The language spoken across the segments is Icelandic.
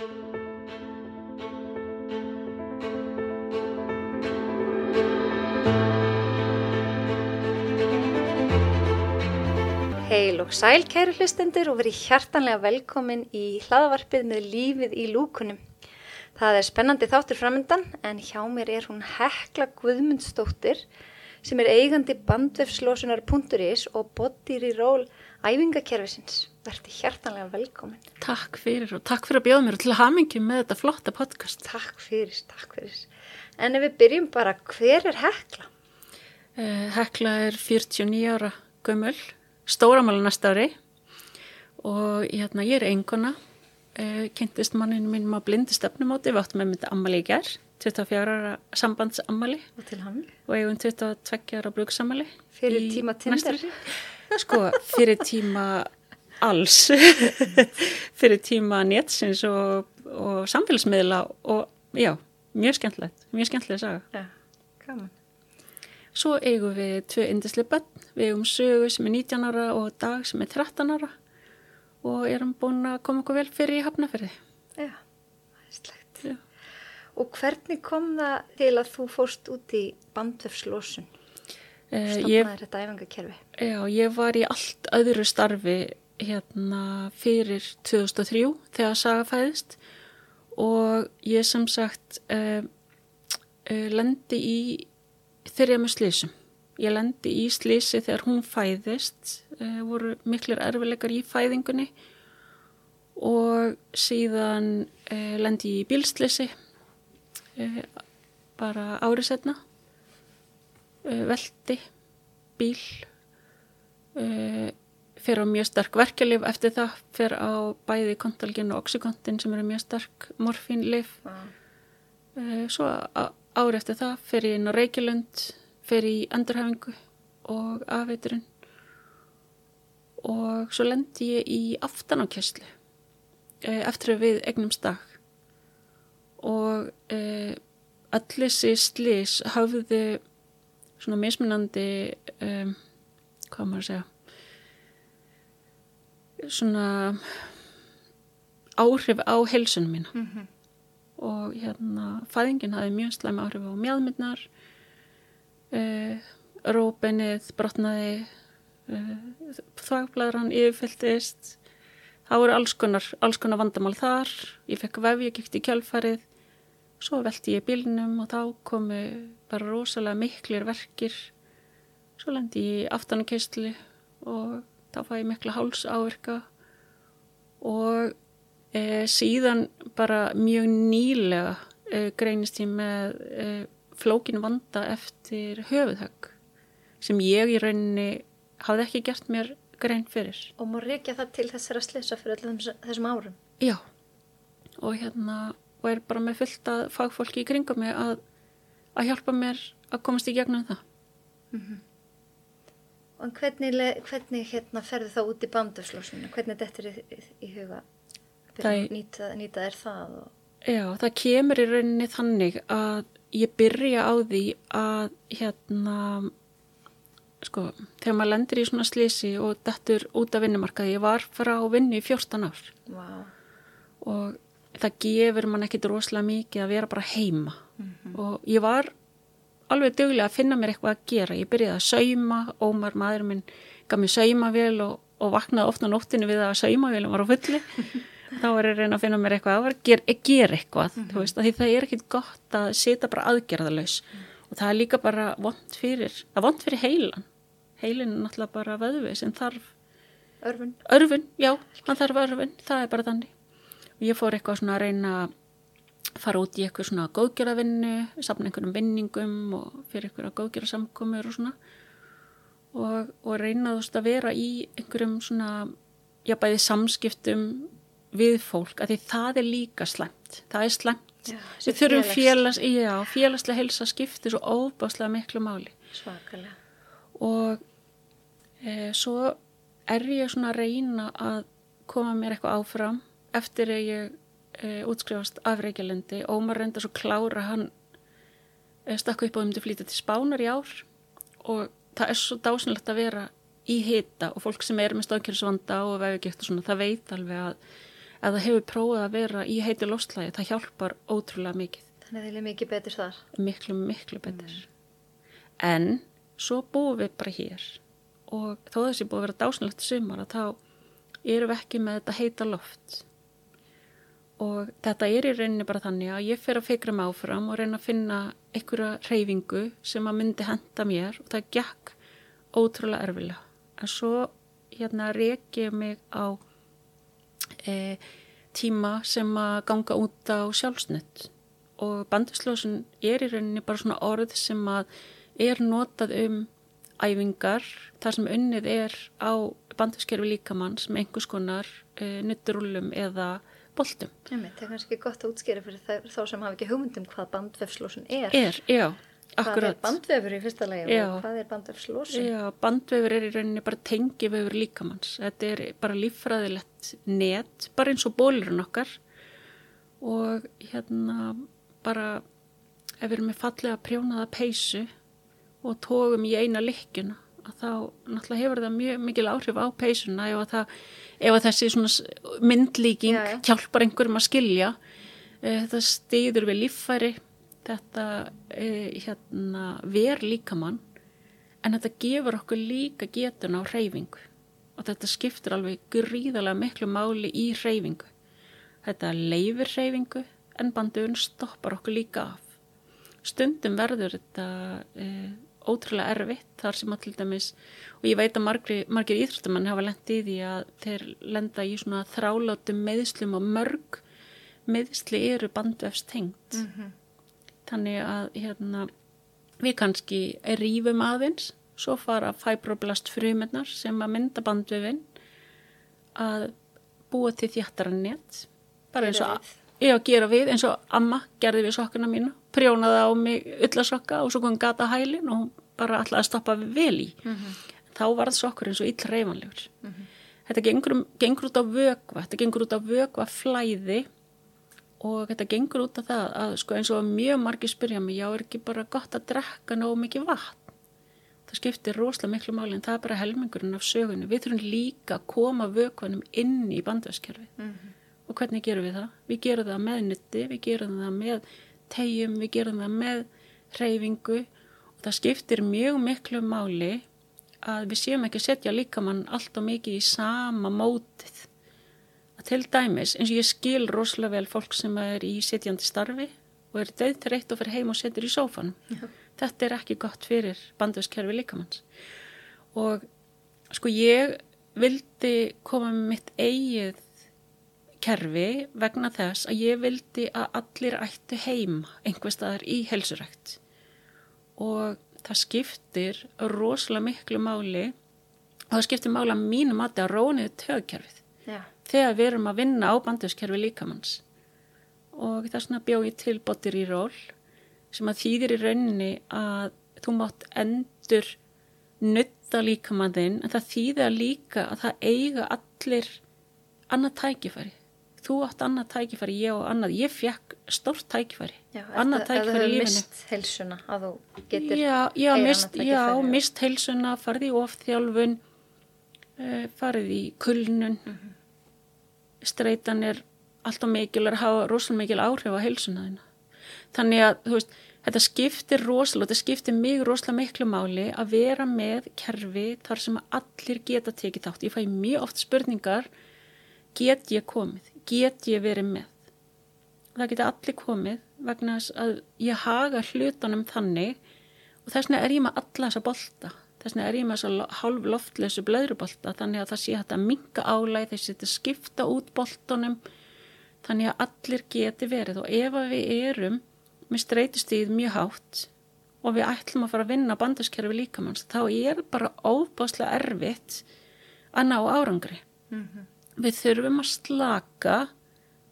Heil og sæl kæru hlustendur og verið hjartanlega velkomin í hlaðavarpið með lífið í lúkunum. Það er spennandi þáttur framöndan en hjá mér er hún Hekla Guðmundsdóttir sem er eigandi bandvefslósunar.is og botir í ról æfingakerfisins. Verði hjartanlega velkomin. Takk fyrir og takk fyrir að bjóða mér til að hamingi með þetta flotta podcast. Takk fyrir, takk fyrir. En ef við byrjum bara, hver er Hekla? Uh, Hekla er 49 ára gömul stóramála næsta ári og hérna, ég er enguna uh, kynntist manninu mínum á blindi stefnumóti við áttum með myndi ammali í gerð 24 ára sambandsammali Og og eigum 22 ára brugsammali Fyrir tíma Tinder? Sko, fyrir tíma alls fyrir tíma netsins og, og samfélagsmiðla og já, mjög skemmtilegt mjög skemmtilega saga gaman. Svo eigum við tvö indisli bönn, við eigum sögu sem er 19 ára og dag sem er 13 ára og erum búin að koma okkur vel fyrir í hafnaferði. Já, æslegt. Já. Og hvernig kom það til að þú fórst út í bandvefslósun? Ég, Stofnaðir þetta æfingakerfi? já, ég var í allt öðru starfi hérna fyrir 2003 þegar Saga fæðist og ég sem sagt uh, uh, lendi í þeirra með slísum. Ég lendi í slísi þegar hún fæðist, uh, voru miklir erfileikar í fæðingunni og síðan uh, lendi ég í bílslísi uh, bara árið setna, veldi, bíl, uh, fyrir á mjög stark verkjalif eftir það, fyrir á bæði kontalgin og oxykontin sem eru mjög stark morfínlif Já. Uh, svo á- ári eftir það fer ég inn á Reykjulund, fer í endurhefingu og afveiturinn og svo lendi ég í aftanákjæslu eftir að við egnum stak og öll þessi slís hafðu svona mismunandi um, hvað maður að segja? Svona áhrif á heilsunum mína. Mm og hérna fæðingin hafði mjög slæm áhrif á mjadmyndnar uh, róbennið brotnaði uh, þvagblæðran yfirfylltist. Það voru alls konar, alls konar vandamál þar. Ég fekk vef, ég gekk í kjálfarið svo velti ég bílnum og þá komu bara rosalega miklir verkir svo lendi ég í aftanukistli og þá fæ ég mikla háls áverka og e, síðan bara mjög nýlega e, greinist ég með e, flókin vanda eftir höfuðhögg sem ég í rauninni hafði ekki gert mér grein fyrir. Og má reykja það til þessara slisa fyrir öllum þess- þessum árum? Já, og hérna og er bara með fullt að fagfólki í kringum mig að, að hjálpa mér að komast í gegnum það. Og hvernig, hvernig hérna ferðu þá út í bandvefslósunina? Hvernig þetta er í, huga? Er- Nýta, nýta er það og... Já, það kemur í rauninni þannig að ég byrja á því að hérna sko, þegar maður lendir í svona slísi og dettur út af vinnumarkaði, ég var frá vinnu í 14 ár Vá. og það gefur mann ekkit rosalega mikið að vera bara heima og ég var alveg duglega að finna mér eitthvað að gera. Ég byrjaði að sauma, Ómar maður minn gaf mér saumavél og, og vaknaði ofta nóttinu við að saumavélum var á fulli þá var ég að reyna að finna mér eitthvað. Að gera, gera eitthvað, þú veist, að því það er ekkit gott að sita bara aðgerðalaus. Og það er líka bara vond fyrir fyrir heilan. Heilin er náttúrulega bara vöðvi sem þarf Örfun? örfun, já, hann þarf örfun, það er bara þannig. Og ég fór eitthvað svona að reyna að fara út í eitthvað svona góðgjörðavinnu, safna einhverjum vinningum og fyrir einhverja góðgjörðasamkomur og svona. Og, og reyna þú veist að vera í einhverjum svona, já, bæði samskiptum við fólk, að því það er líka slæmt. Það er slæmt. Já, Við þurfum félags, já, félagslega helsa skipti svo óbáslega miklu máli Svakalega. og e, svo er ég svona að reyna að koma mér eitthvað áfram eftir að ég e, útskrifast af Reykjalendi maður reynda svo klára hann e, stakku upp á um til flýta til Spánar í ár og það er svo dásanlegt að vera í hita og fólk sem er með stóðkjörnsvanda og vefugikt og svona það veit alveg að að það hefur prófað að vera í heiti lofslægi, það hjálpar ótrúlega mikið. Þannig að það er mikið betur þar. Miklu, miklu betur. En svo búum við bara hér og þó þessi búið að vera dásanlegt sumar að þá erum við ekki með þetta heita loft. Og þetta er í rauninni bara þannig að ég fer að fikra mig áfram og reyna að finna einhverja reyfingu sem að myndi henda mér og það gekk ótrúlega erfilega. En svo hérna reykja ég mig á e, tíma sem að ganga út á sjálfsnött og bandislósun er í rauninni bara svona orð sem að er notað um æfingar þar sem unnið er á bandaskerfi líkamanns með einhvers konar e, nutturúlum eða boltum. Þetta er kannski gott að útskýra fyrir þá sem hafa ekki hugmyndum hvað bandvefslósun er. Er, já. Akkurat. Hvað er bandvefur í fyrsta lagi og hvað er bandvefslósun? Já, bandvefur er í rauninni bara tengivefur líkamanns. Þetta er bara líffræðilegt net, bara eins og bólurinn okkar og hérna bara ef við erum með fallega prjónaða peysu og tógum í eina lykkuna að þá náttúrulega hefur það mjög mikil áhrif á peysuna ef að, það, ef að þessi myndlíking já, já. hjálpar einhverjum að skilja eh, þetta stýður við líffæri þetta eh, hérna, ver líkamann en þetta gefur okkur líka getun á reyfingu og þetta skiptir alveg gríðarlega miklu máli í reyfingu þetta leifir reyfingu en bandun stoppar okkur líka af. Stundum verður þetta eh, ótrúlega erfitt þar sem að til dæmis og ég veit að margir, margir íþróttamann hafa lendið í því að þeir lenda í svona þrálátum meðslum og mörg meðsli eru bandvefstengt mm -hmm. þannig að hérna, við kannski rýfum aðeins svo fara fibroblast frumennar sem að mynda bandvefin að búa til þjættara nett bara eins og að gera við eins og amma gerði við sokkuna mínu prjónaði á mig öllasokka og svo kom gata hælin og hún bara alltaf að stoppa vel í mm -hmm. þá var það sokkur eins og ill reyfanlegur mm -hmm. þetta gengur, um, gengur út á vögva þetta gengur út á vögva flæði og þetta gengur út á það að sko eins og mjög margir spyrja mig já er ekki bara gott að drekka nógu mikið vatn það skiptir rosalega miklu máli en það er bara helmingurinn af sögunni við þurfum líka að koma vögvanum inn í bandvæskerfi mm -hmm. og hvernig gerum við það? Við gerum það með nytti, við gerum það með tegjum, við gerum það með reyfingu og það skiptir mjög miklu máli að við séum ekki að setja líkamann alltaf mikið í sama mótið. Að til dæmis, eins og ég skil rosalega vel fólk sem er í setjandi starfi og er döðt reitt og fyrir heim og setur í sófan. Já. Þetta er ekki gott fyrir bandvöskerfi líkamanns. Og sko ég vildi koma með mitt eigið kerfi vegna þess að ég vildi að allir ættu heim einhver staðar í helsurækt og það skiptir rosalega miklu máli og það skiptir máli að mínu mati að róniðu tögkerfið Já. þegar við erum að vinna á banduskerfi líkamanns og það er svona bjóið tilbóttir í ról sem að þýðir í rauninni að þú mátt endur nutta líkamannin en það þýðir líka að það eiga allir annað tækifæri þú átt annað tækifæri, ég og annað. Ég fekk stórt tækifæri. Já, annað tækifæri í lífinu. mist heilsuna að þú getur já, já, mist, já mist heilsuna, farið í ofþjálfun uh, farið í kulnun. Mm -hmm. streitan er alltaf mikil að hafa rosalega mikil áhrif á heilsuna þína. Þannig að þú veist þetta skiptir rosalega, þetta skiptir mig rosalega miklu máli að vera með kerfi þar sem allir geta tekið þátt. Ég fæ mjög oft spurningar get ég komið get ég verið með. Það geta allir komið vegna þess að ég haga hlutunum þannig og þess vegna er ég með alla þessa bolta. Þess vegna er ég með þessa hálf loftlösu blöðrubolta þannig að það sé hægt að minga álæg þessi að skipta út boltunum þannig að allir geti verið og ef við erum með streytustíð mjög hátt og við ætlum að fara að vinna bandaskerfi líkamanns þá er bara óbáslega erfitt að ná árangri. Mm -hmm við þurfum að slaka,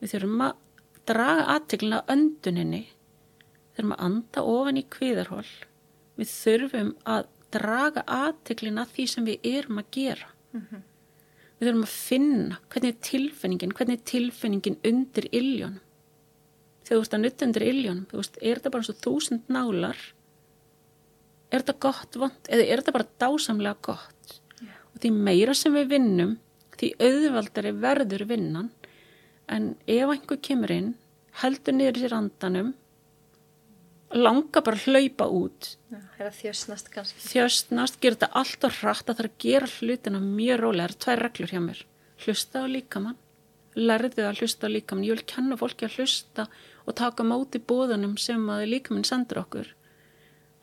við þurfum að draga aðteglina önduninni, við þurfum að anda ofan í kviðarhól, við þurfum að draga aðteglina því sem við erum að gera. Mm -hmm. Við þurfum að finna hvernig er tilfinningin, hvernig er tilfinningin undir illjónum. Þegar þú veist að nutt undir illjónum, þú veist, er þetta bara eins og þúsund nálar? Er þetta gott vond eða er þetta bara dásamlega gott? Yeah. Og því meira sem við vinnum því auðvaldari verður vinnan. En ef einhver kemur inn heldur niður sér andanum langa bara hlaupa út. Já, er að þjösnast kannski. þjöstnast, gera þetta alltaf hratt að það er að gera hlutina mjög rólega. Það eru tvær reglur hjá mér. Hlusta á líkamann. Lærðu að hlusta á líkamann. Ég vil kenna fólki að hlusta og taka móti bóðunum sem að líkamann sendur okkur.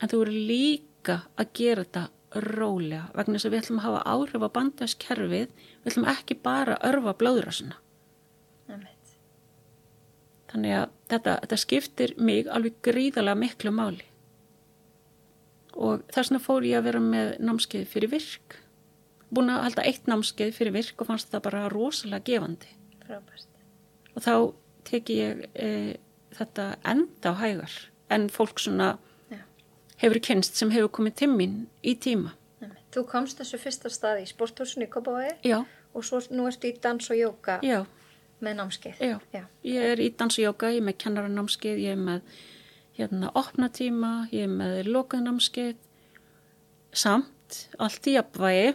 En þú eru líka að gera þetta rólega vegna þess að við ætlum að hafa áhrif á bandaskerfið við ætlum ekki bara að örfa blóðrásuna Einmitt. þannig að þetta, þetta skiptir mig alveg gríðarlega miklu máli og þess vegna fór ég að vera með námskeið fyrir virk búin að halda eitt námskeið fyrir virk og fannst það bara rosalega gefandi Frábært. og þá teki ég e, þetta enda á hægar en fólk svona. Hefur kynst sem hefur komið til mín í tíma. Þú komst þessu fyrsta stað í sporthúsinu í Kópavogi já, og svo nú ertu í dans og jóka já, með námskeið. já Já. ég er í dansujóka, ég er með kennaranámskeið ég er með hérna opnatíma ég er með lokanámskeið samt allt í jafnvægi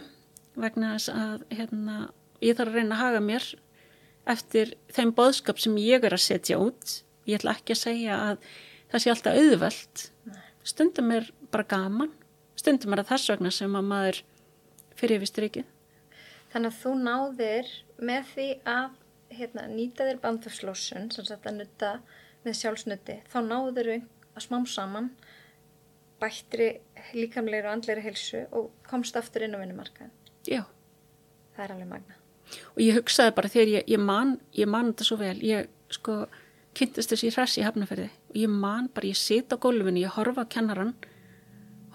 vegna þess að hérna, ég þarf að reyna að haga mér eftir þeim boðskap sem ég er að setja út ég ætla ekki að segja að það sé alltaf auðvelt stundum er bara gaman stundum er það þess vegna sem að maður fyrir yfir strikið Þannig að þú náðir með því að hérna, nýta þér bandafslósun, sem sagt að nutta með sjálfsnutti, þá náður þau að smám saman bættri líkamleiri og andleiri helsu og komst aftur inn á vinnumarkaðin. já Það er alveg magna. og ég hugsaði bara þegar ég, ég man ég man þetta svo vel, ég sko kynntist þessi hræs í hafnaferði og ég man bara, ég sit á gólfinu, ég horfa á kennaran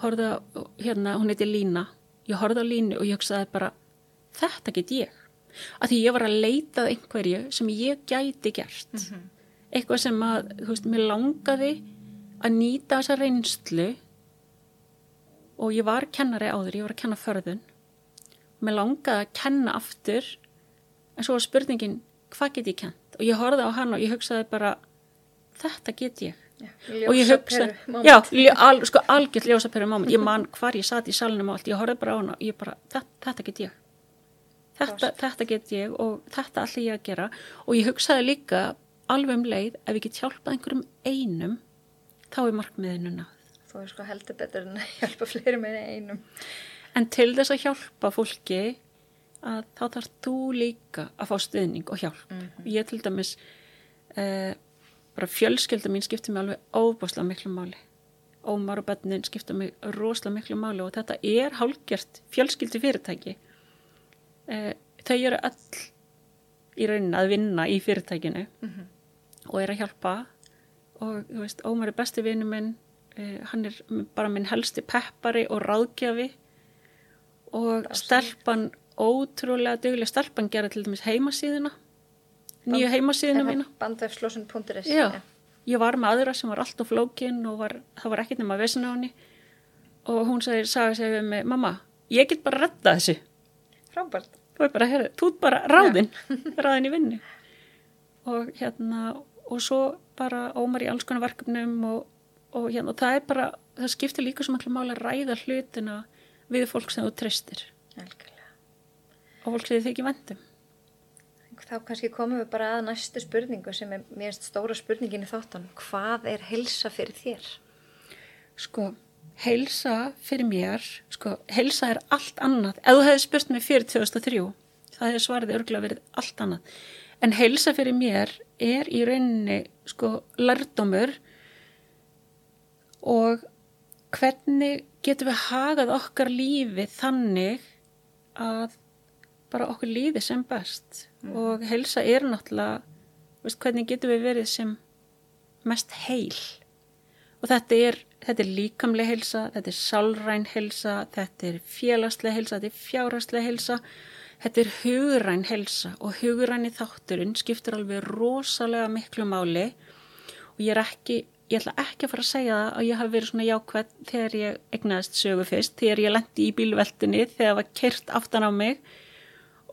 horfa hérna, hún heiti Lína ég horfa á Línu og ég hugsaði bara þetta get ég. Að því ég var að leitað einhverju sem ég gæti gert. Eitthvað sem að, þú veist, mér langaði að nýta þessa reynslu og ég var kennari áður, ég var að kenna förðun. Mér langaði að kenna aftur en svo var spurningin hvað get ég kent og ég horfði á hann og ég hugsaði bara þetta get ég. Já, og ég hugsa, já, al, sko algjört ljósaperu moment, ég man hvar ég satt í salnum og allt, ég horfði bara á hana og ég bara, þetta, þetta get ég. Þetta, þetta get ég og þetta allir ég að gera. Og ég hugsaði líka alveg um leið ef ég get hjálpað einhverjum einum þá er markmiðinu náð Þú er sko heldur betur en að hjálpa fleiri með einum. en til þess að hjálpa fólki að þá þarf þú líka að fá stuðning og hjálp. Ég til dæmis uh, bara fjölskylda mín skiptir mig alveg óbúslega miklu máli. Ómar og bönnin skipta mig rosalega miklu máli og þetta er hálgjört fjölskyldi fyrirtæki. Uh, þau eru öll í rauninni að vinna í fyrirtækinu og er að hjálpa og þú veist, Ómar er besti vinnu minn uh, hann er bara minn helsti peppari og ráðgjafi og stelpan ótrúlega duglega stelpan gera til dæmis heimasíðuna nýju heimasíðuna mína. Bandvefslósun.is. Já, ég var með aðra sem var alltaf flókin og var, það var ekkert nema vesina á henni. Og hún sagði, sagði við mig, mamma, ég get bara að redda þessu. Frábært. og ég bara, heyrðu, þú ert bara ráðinn ráðinn í vinnu. Og hérna, og svo bara ómar í alls konar verkefnum og, og hérna, og það er bara það skiptir líka svo maklu máli að ræða hlutina við fólk sem þú treystir. Algjörlega. og fólk sem þið þykir vendum Þá kannski komum við bara að næstu spurningu sem er mér finnst stóra spurningin í þáttan. Hvað er helsa fyrir þér? sko, heilsa fyrir mér, sko, heilsa er allt annað. Ef þú hefði spurt mig fyrir 2003, það hefði svarið örgulega verið allt annað. En heilsa fyrir mér er í rauninni, sko, lærdómur og hvernig getum við hagað okkar lífi þannig að bara okkur líði sem best og heilsa er náttúrulega, veist, hvernig getum við verið sem mest heil? Og þetta er, þetta er líkamlega heilsa, þetta er sálræn heilsa, þetta er félagslega heilsa, þetta er fjárhagslega heilsa, þetta er hugræn heilsa. Og hugræni þátturinn skiptir alveg rosalega miklu máli. Og ég er ekki, ég ætla ekki að fara að segja það að ég hafi verið svona jákvæð þegar ég egnaðist sögu fyrst, þegar ég lendi í bílveltinni, þegar það var kert aftan á mig.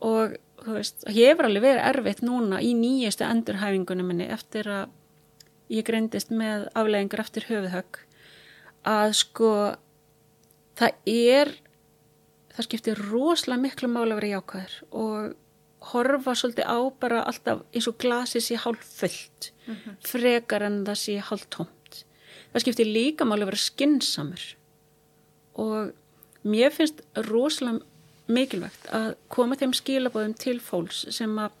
Og veist, ég hefur alveg verið erfitt núna í nýjastu endurhæfingunum minni eftir að ég greindist með afleggingar eftir höfuðhögg að sko það er það skiptir rosalega miklu máli að vera jákvæður og horfa svolítið á bara alltaf eins og glasið sé hálf fullt frekar en það sé hálf tómt það skiptir líka máli að vera skinsamur og mér finnst rosalega mikilvægt að koma þeim skilabóðum til fólks sem að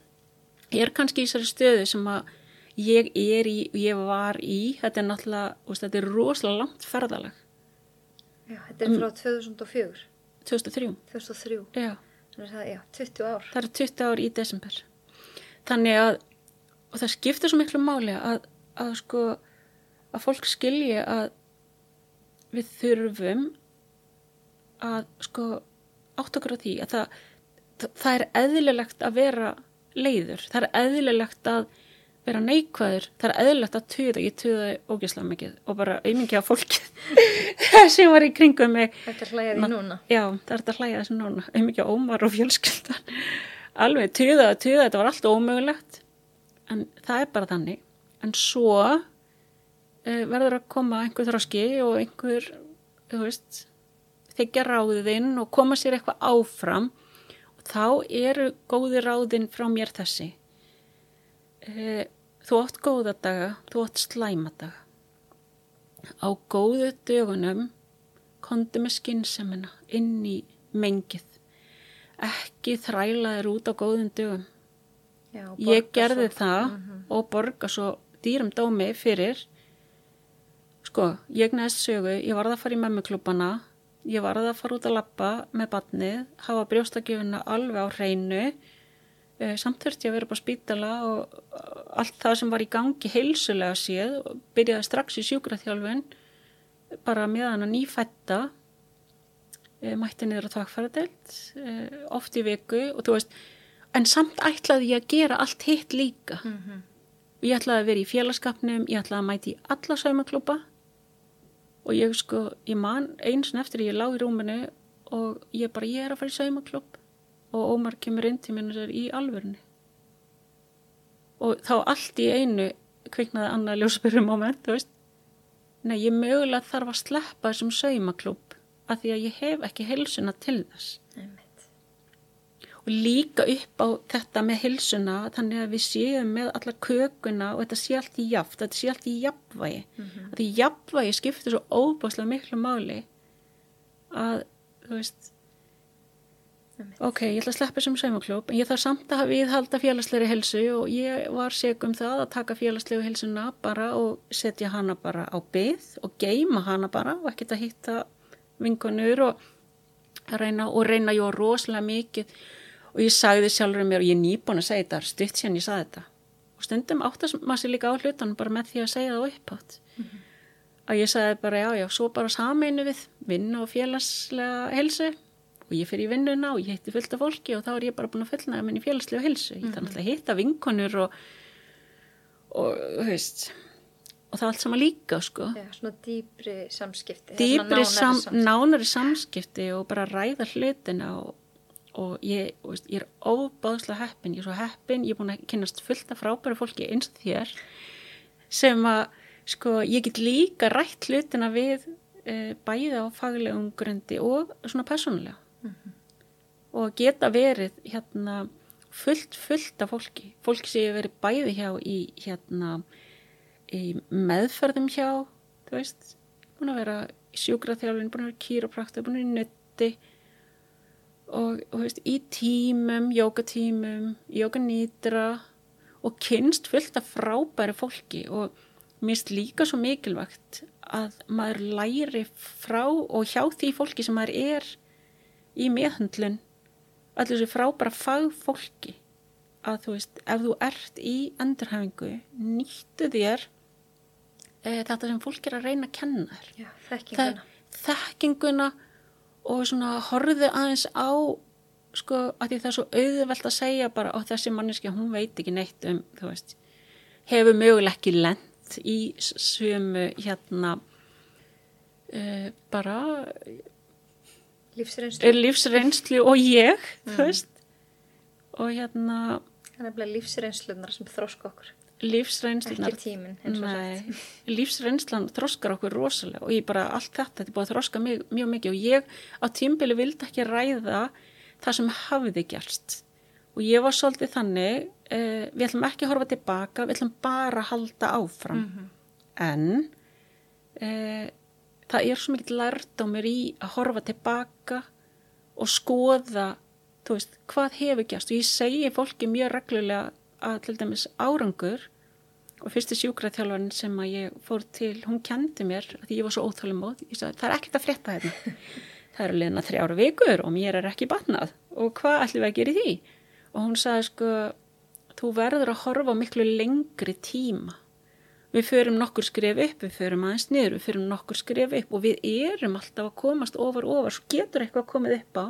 er kannski í þessari stöðu sem að ég er í, ég var í. Þetta er náttúrulega, þetta er rosalega langt ferðalag. Já, þetta er frá 2004, 2003 2003, já. Það, já, 20 ár. það eru 20 ár í desember. Þannig að og það skiptir svo miklu máli að, að sko að fólk skilji að við þurfum að sko átt okkur á því að það, það, er eðlilegt að vera leiður, það er eðlilegt að vera neikvæður, það er eðlilegt að tuða, ég tuða ógeðslega mikið og bara auðmikið af fólki sem var í kringum mig Þetta er hlæðið núna. Já, er þetta að hlæja þessu núna, auðvitað ómar og fjölskyldan. Alveg, tuða, tuða, þetta var allt ómögulegt, en það er bara þannig. En svo uh, verður að koma einhver þráski og einhver, þú veist, þykja ráðinn og koma sér eitthvað áfram og þá eru góði ráðinn frá mér þessi. Uh, þú átt góða daga, þú átt slæma daga. Á góðu dögunum komdu með skynnsemina inn í mengið. Ekki þræla þér út á góðum dögum. Já, Ég gerði svo. það og borga svo dýrum dómi fyrir. Sko, ég neðst sögu, ég varð að fara í memmuklúbana, ég varð að fara út að lappa með batnið, hafa brjóstakjöfuna alveg á hreinu, uh, samt þurfti ég að vera upp á spítala og uh, allt það sem var í gangi heilsulega séð og byrjaði strax í sjúkraþjálfun, bara með hana nýfætta, uh, mætti niður á takfæradelt, oft í viku og þú veist, en samt ætlaði ég að gera allt hitt líka. Mhm. Ég ætlaði að vera í félagskapnum, ég ætlaði að mæti í alla saumaklúpa og ég sko, ég man eins og eftir ég lá í rúminu og ég bara, ég er að fara í saumaklúb og Ómar kemur inn til mér og sér í alvörunni. Og þá allt í einu kviknaði annað ljósbyrjum moment, þú veist. Nei, ég mögulega þarf að sleppa þessum saumaklúb af því að ég hef ekki heilsuna til þess. Og líka upp á þetta með hilsuna þannig að við séum með alla kökuna og þetta sé allt í jaft, þetta sé allt í jafnvægi Mhm. því jafnvægi skiptir svo óbáslega miklu máli að þú veist ok, ég ætla að sleppa þessum saumaklúb en ég þarf samt að viðhalda félagslegri helsu og ég var seg um það að taka félagslegu helsuna bara og setja hana bara á byð og geima hana bara og ekkert að hitta vinkonur og reyna og reyna var rosalega mikið og ég sagði sjálfur mér og ég er nýbúin að segja þetta stutt síðan ég sagði þetta. Og stundum áttast maður sér líka á hlutan bara með því að segja það upphátt. Að ég sagði bara já já svo bara sameinu við vinnu og félagslega helsu og ég fyrir í vinnuna og ég hitti fullt af fólki og þá er ég bara búin að fullnaða minni félagslega helsu ég þannig að hitta vinkonur og og veist og það allt saman líka sko. Já, svona dýbri samskipti. dýbri nánari sam, samskipti. nánari samskipti og bara ræða hlutina og, og ég, veist, ég er óbáðslega heppin, ég er svo heppin ég er búin að kynast fullt af frábæra fólki eins og þér sem að sko, ég get líka rætt hlutina við e, bæði á faglegum grundi og svona persónulega. Og geta verið hérna fullt, fullt af fólki. Fólki sem ég verið bæði hjá í hérna í meðferðum hjá þú veist, búin að vera sjúkraþjálfin, búin að vera kýropraktur, búin að vera í nutti og, og veist, í tímum, jókatímum, jókanýtra og kynst fullt af frábæri fólki og finnst líka svo mikilvægt að maður læri frá og hjá því fólki sem maður er í meðhundlun allir þessu frábæra fagfólki að þú veist, ef þú ert í endurhæfingu, nýttu þér e, þetta sem fólk er að reyna að kenna þér þekkinguna. Og svona horfðu aðeins á sko að því það er svo auðvelt að segja bara og þessi manneski hún veit ekki neitt um þú veist hefur möguleg ekki lent í s- sömu hérna uh, bara Lífsreynslu. lífsreynslu og ég þú veist og hérna er nefnilega lífsreynslunar sem þróska okkur. Nei, lífsreynslan þroskar okkur rosalega og ég bara allt þetta, þetta er búið að þroska mjög, mjög mikið og ég á tímbili vildi ekki ræða það sem hafði gerst. Og ég var svolítið þannig uh, við ætlum ekki að horfa tilbaka við ætlum bara að halda áfram. Mhm. en uh, það er svo mikið lært á mér í að horfa tilbaka og skoða þú veist, hvað hefur gæst og ég segi fólki mjög reglulega að til dæmis árangur og fyrsti sjúkraþjálfarinn sem að ég fór til, hún kendi mér því ég var svo óþálumóð, ég sagði það er ekkert að frétta hérna. Það eru liðna þrjára vikur og mér er ekki batnað. Og hvað ætlum við að gera í því? Og hún sagði sko þú verður að horfa miklu lengri tíma. Við förum nokkur skrif upp, við förum aðeins niður við förum nokkur skrif upp og við erum alltaf að komast ofar ofar, svo getur eitthvað komið upp á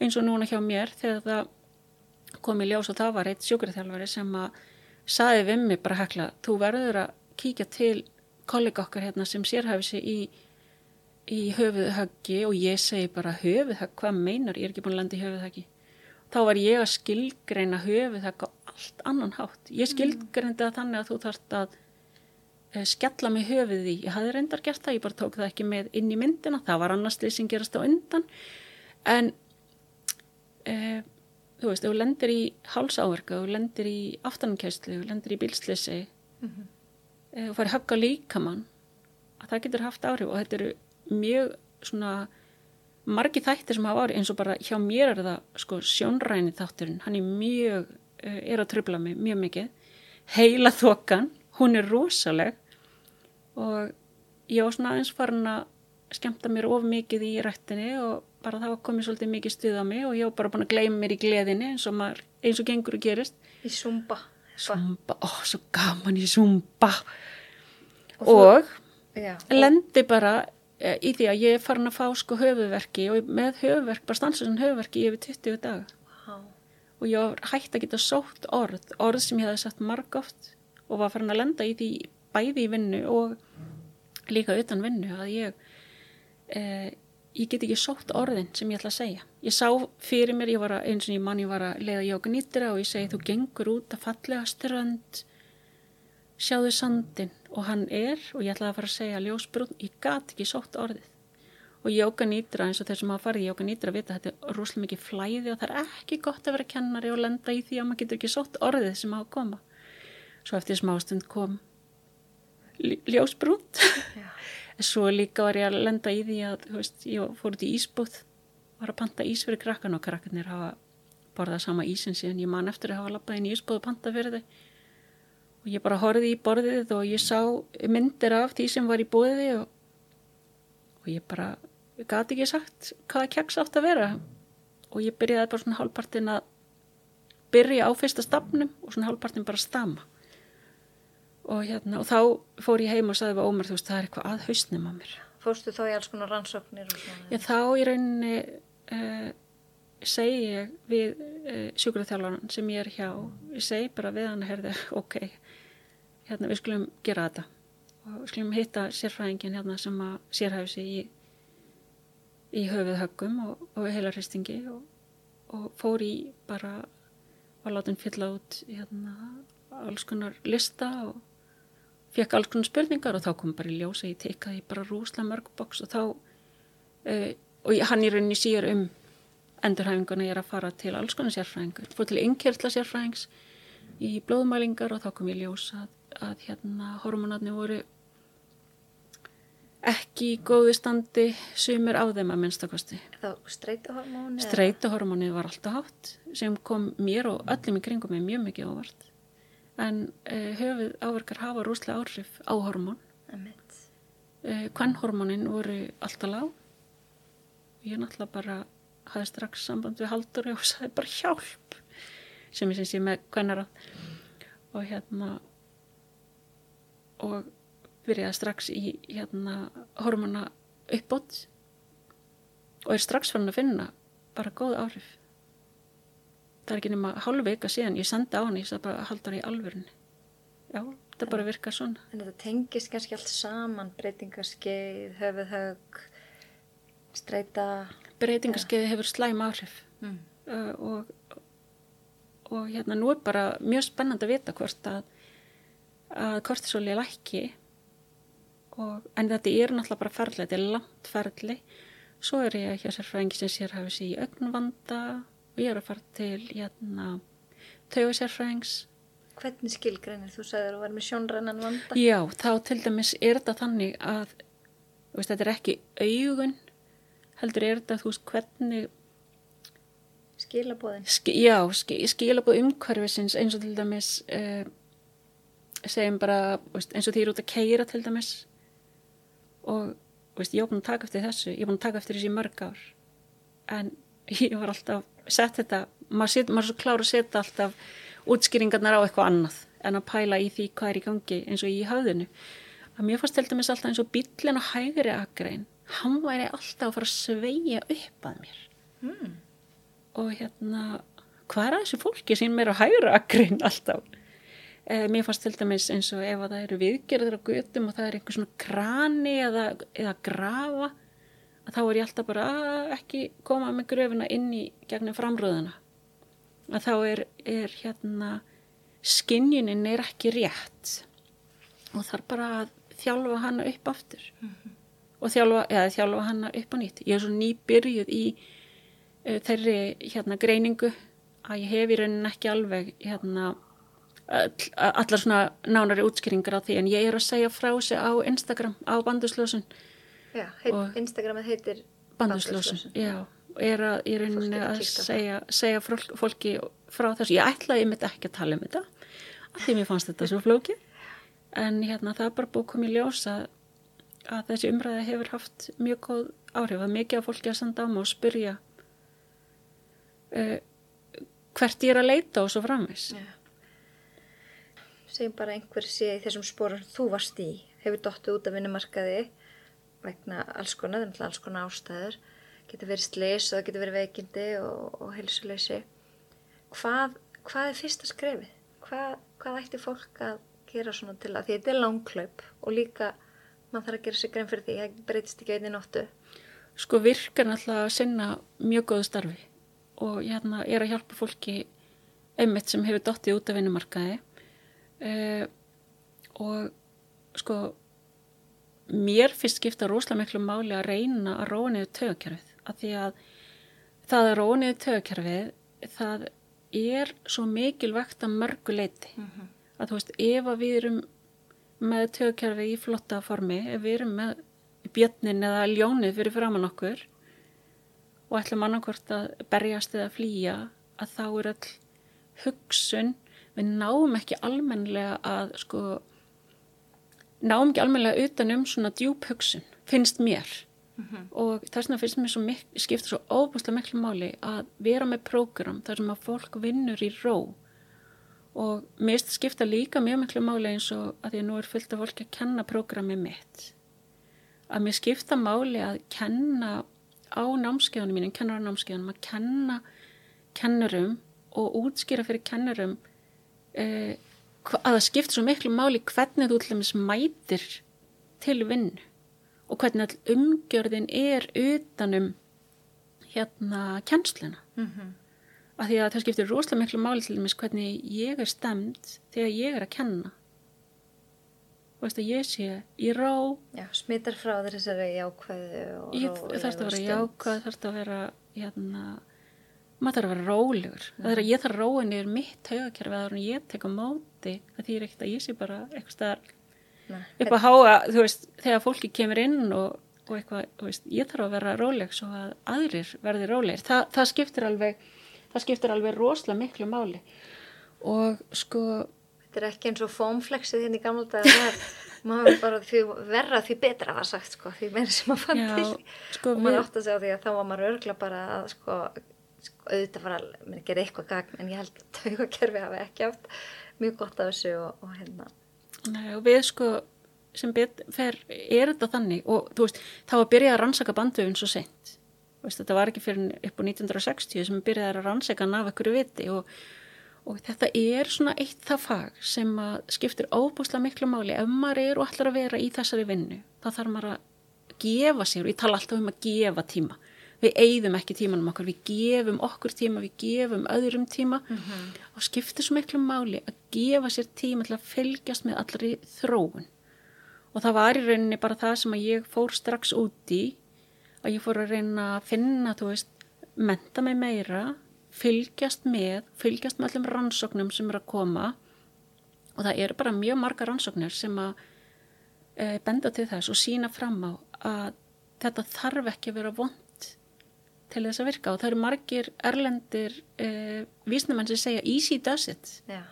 eins og núna hjá mér þegar það kom í ljós og það var eitt sjúkraþjálfari sem að saði við mig bara hekla, þú verður að kíkja til kollega okkar hérna sem sérhæfi sig í, í höfuðhöggi og ég segi bara höfuðhögg, hvað meinar, ég er ekki búin að landa í höfuðhöggi. Þá var ég að skilgreina höfuðhögg á allt annan hátt. Ég skilgreindi það þannig að þú þarft að eh, skella mig höfuð í. Ég hafði reyndar gert það, ég bara tók það ekki með inn í myndina, það var annars lið sem gerast á undan. En e, þú veist, ef þú lendir í hálsáverka, ef þú lendir í aftanumkæslu, ef þú lendir í bílsleysi Mhm. ef þú fari högg á líkamann að það getur haft áhrif og þetta eru mjög svona margi þættir sem hafa áhrif eins og bara hjá mér er það sko sjónræni þátturinn, hann er mjög eh, er að trubla mig mjög mikið heila þokan, hún er rosaleg og ég var svona aðeins farin að skemmta mér of mikið í rættinni og bara það var komið svolítið mikið stuð á mig og ég var bara búin að gleyma mér í gleðinni eins og, maður, eins og gengur og gerist Í Zumba. Zumba, ó, svo gaman í Zumba Og og Já. lendi bara eh, í því að ég er farin að fá sko höfuverki og með höfuverk, bara stansaðan höfuverki yfir 20 daga Vá. og ég var hægt að geta sótt orð, orð sem ég hefði sagt margóft og var farin að lenda í því bæði í vinnu og líka utan vinnu að ég eh, ég get ekki sótt orðin sem ég ætla að segja. Ég sá fyrir mér, ég var að, eins og ég mann ég var að leiða jóka nýttira og ég segi þú gengur út að fallega strönd sjáðu sandin og hann er og ég ætlaði að fara að segja ljósbrún, ég gat ekki sótt orðið og jóka nýtra eins og þeir sem hafa farið jóka nýtra vita að þetta er rosalega mikið flæði og það er ekki gott að vera kennari og lenda í því að maður getur ekki sótt orðið sem hafa koma svo eftir smástund kom lj- ljósbrúnt Já. svo líka var ég að lenda í því að veist, ég fór út í ísbúð var að panta ís fyrir krakkan og krakkarnir hafa borðað sama ísin síðan ég man eftir að hafa lappað inn í ísbúð og panta fyrir þau. Og ég bara horfði í borðið og ég sá myndir af því sem var í búðið og, og ég bara gati ekki sagt hvaða keks átt að vera. Og ég byrjaði bara svona hálfpartin að byrja á fyrsta stafnum og svona hálfpartin bara stama og hérna og þá fór ég heim og sagði við Ómar þú veist það er eitthvað að hausnum á mér Fórstu þá í alls konar rannsóknir? Já, þá í rauninni uh, segi ég við uh, sjúkraþjálfaran sem ég er hjá, ég segi bara við hann, herði, ok, hérna við skulum gera þetta og við skulum hitta sérfræðingin hérna sem að sérhæfi sig í, í höfuðhöggum og, og heilarhristingi og, og fór í bara var látin fylla út hérna alls konar lista og fekk alls konar spurningar og þá kom bara í ljós að ég tekaði bara rúslega mörg boks og þá uh, og hann í rauninni sér um endurhæfinguna ég er að fara til alls konar sérfræðingur fór til innkjörtla sérfræðings í blóðmælingar og þá kom ég ljós að, að hérna hormonarnir voru ekki í góðu standi sumir á þeim að minnstakosti Þá streituhormóni? streituhormonið var alltaf hátt sem kom mér og öllum í kringum mig mjög mikið ávart en uh, höfuð áverkar hafa rúslega áhrif á hormón. Uh, kvennhormónin voru alltaf lág. Ég náttúrulega bara hafði strax samband við Halldóri og sagði bara hjálp sem ég syns ég með kvennara og hérna og byrjaði strax í hérna hormona uppbót. Og er strax farin að finna bara góð áhrif það er ekki nema hálf vika síðan ég sendi á hann ég sagði bara Halldóri í alvörunni já, það bara virkar svona En þetta tengist kannski allt saman, breytingaskeið, höfuðhögg, streita. breytingarskeiði hefur slæm áhrif Mm. uh, og, og hérna nú er bara mjög spennandi að vita hvort að, að kortisóli er lækki og, en þetta er náttúrulega bara ferli, þetta er langt ferli svo er ég hjá sérfræðingi sem sér hafi sér í augnvanda og ég er að fara til hérna taugasérfræðings Hvernig skilgreinir þú sagðir að vera með sjónrænan vanda? Já, þá til dæmis er þetta þannig að veist, þetta er ekki augun heldur er þetta, þú veist, hvernig Skilabóðin. ski, já, ski, skilabóð umhverfisins eins og til dæmis uh, segjum bara, veist, eins og því er út að keira til dæmis og veist, ég var búin að taka eftir þessu ég var búin að taka eftir þessu í mörg ár en ég var alltaf sett þetta, maður, set, maður er svo klár að setja alltaf útskýringarnar á eitthvað annað en að pæla í því hvað er í gangi eins og í höfðinu. Að mér fannst til dæmis alltaf eins og bílinn á hægri akrein hann væri alltaf að fara að sveigja upp að mér. Mm. og hérna hvað er að þessu fólki sem er á hægra akrein alltaf? Eh, mér fannst til dæmis eins og ef að það eru viðgerður á götum og það er einhver svona krani eða, eða grafa að þá er ég alltaf bara að ekki koma með gröfina inn í gegnum framröðuna. Að þá er, er hérna skinjunin er ekki rétt og þarf bara að þjálfa hana upp aftur. Og þjálfa, eða, þjálfa hana upp á nýtt. Ég er svo nýbyrjuð í uh, þeirri hérna greiningu að ég hef í raunin ekki alveg hérna all, allar svona nánari útskýringar á því. En ég er að segja frá sig á Instagram á banduslösun Já, heit, Instagramið heitir banduslösun, já. Og er að rauninni getur að það. segja, segja fólk, fólki frá þessu, ég ætlaði mitt ekki að tala um þetta af því mér fannst þetta svo flóki en hérna það er bara búið komið ljós að, að þessi umræði hefur haft mjög góð áhrif. Að mikið af fólki að senda á mig og spyrja uh, hvert ég er að leita og svo framvis Já. Segjum bara einhver sé í þessum spórum þú varst í, hefur dottið út af vinnumarkaði vegna alls konar, er náttúrulega alls konar ástæður, getur verið slis og það getur verið veikindi og, og helsuleysi. Hvað, hvað er fyrsta skrefið? Hvað, hvað ætti fólk að gera svona til að því þetta er langklaup og líka mann þarf að gera sig grein fyrir því, það breytist ekki einni nóttu. sko virkar náttúrulega að sinna mjög góðu starfi og hérna er að hjálpa fólki einmitt sem hefur dottið út af vinnumarkaði uh, og sko mér finnst skipta rosalega miklu máli að reyna að róa niður tögakerfið af því að það að róa niður tögakerfið það er svo mikilvægt að mörgu leiti að þú veist ef að við erum með tögakerfið í flotta formi ef við erum með björnin eða ljónið fyrir framann okkur og ætlum annarkvort að berjast eða flýja að þá er all hugsun við náum ekki almennilega að sko náum ekki almennilega utan um svona djúb hugsun finnst mér. Og þess vegna finnst mér svo mik skipta svo óbúslega miklu máli að vera með prógram þar sem að fólk vinnur í ró. Og mér skipta líka mjög miklu máli eins og að að nú er fullt af fólki að kenna prógrami mitt. Að mér skipta máli að kenna á námskeiðunum mínum, kennar á námskeiðunum að kenna kennurum og útskýra fyrir kennurum uh, að það skipta svo miklu máli hvernig þú til dæmis mætir til vinnu og hvernig all umgjörðin er utanum hérna kennsluna. Mm -hmm. af því að það skiptir rosalega miklu máli til dæmis hvernig ég er stemd þegar ég er að kenna. Og veist að ég sé í ró. Já, smittar frá þessari jákvæðu ég þarf að vera jákvæð þarf að vera hérna maður þarf að vera rólegur. Það er að ég þarf að róa niður mitt haugakerfi að ég tek á móti það þýr ekkert að ég sé bara eitthvað Nei, upp að háa, þú veist, þegar fólki kemur inn og, og eitthvað, þú veist, ég þarf að vera róleg svo að aðrir verði rólegir. Þa, það skiptir alveg það skiptir alveg rosalega miklu máli. Og sko Þetta er ekki eins og fómflexið hérna í gamla dag það er, maður bara því verra því betra var sagt sko, því meira sem maður fann Já, til. sko og maður átt að segja því að þá var maður örgla bara að sko, sko auðvitað fara að gera eitthvað gagn en ég held að taugakerfi hafi ekki haft mjög gott af þessu og, og hérna. Nei, og við sko sem fer, er þetta þannig og þú veist, þá að byrja að rannsaka bandöfun svo seint. Veist, þetta var ekki fyrir upp á 1960 sem byrjaði að rannsaka hann af einhverju viti og, og þetta er svona eitt það fag sem skiptir óbúslega miklu máli. Ef maður er og ætlar að vera í þessari vinnu þá þarf maður að gefa sér og ég tala alltaf um að gefa tíma við eigðum ekki tímanum okkar, við gefum okkur tíma, við gefum öðrum tíma. Og skiptir svo miklu máli að gefa sér tíma til að fylgjast með allri þróun. Og það var í rauninni bara það sem að ég fór strax út í að ég fór að reyna að finna, þú veist, menta mig meira fylgjast með, fylgjast með allum rannsóknum sem eru að koma. Og það eru bara mjög marga rannsóknir sem að e, benda til þess og sína fram á að þetta þarf ekki að vera vond til þess að virka og það eru margir erlendir e, vísnumenn sem segja easy does it. Já,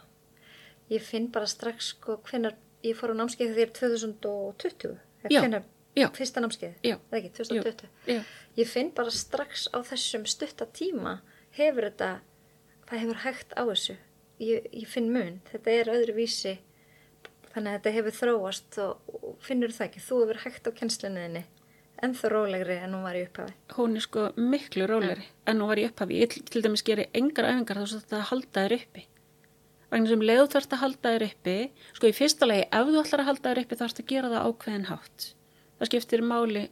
ég finn bara strax sko hvenar ég fór á námskeið þegar 2020, Já, hvenar já. fyrsta námskeið, það ekki, 2020. Já, Ég finn bara strax á þessum stutta tíma hefur þetta, það hefur hægt á þessu. Ég, ég finn mun, þetta er öðru vísi, þannig að þetta hefur þróast og, og finnur það ekki. Þú hefur hægt á kennsluninni, ennþá rólegri en hún var í upphafi. hún er sko miklu róleri en hún var í upphafi. Ég til, dæmis geri engar æfingar þá þetta að halda þér uppi. Vegna sem leðu þarfst að halda þér uppi, sko í fyrsta lagi, ef þú ætlar að halda þér uppi þarfst að gera það ákveðin hátt. Það skiptir máli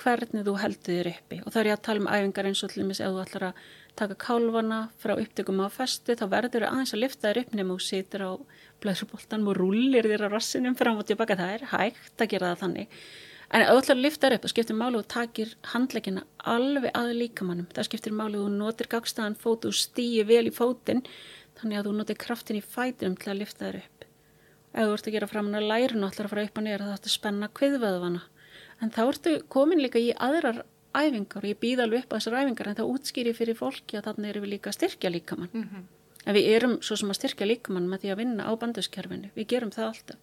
hvernig þú heldur þér uppi og það er ég að tala um æfingar eins og til dæmis ef þú ætlar að taka kálvana frá upptökum á festu þá verður þau aðeins að lifta þér upp nema og situr á blöðruboltanum og rúlir þér á rassinum fram og tilbaka, það er hægt að gera það þannig. En ef þú ætlar að lifta þér upp, það skiptir máli og takir handleggina alveg að líkamannum. Það skiptir máli og þú notir gagstaðan fót og stýi vel í fótinn, þannig að þú notir kraftin í fætinum til að lifta þér upp. Ef þú ert að gera framan að lærinu og ætlar að fara upp og niður, þá ætlar að spenna kviðvöðvana. En þá ertu komin líka í aðrar æfingar og ég býð alveg upp að þessar æfingar en það útskýri fyrir fólki að þannig erum við líka að styrkja líkamann. Mm -hmm. En við erum svo sem að styrkja líkamann með því að vinna á banduskerfinu. Við gerum það alltaf.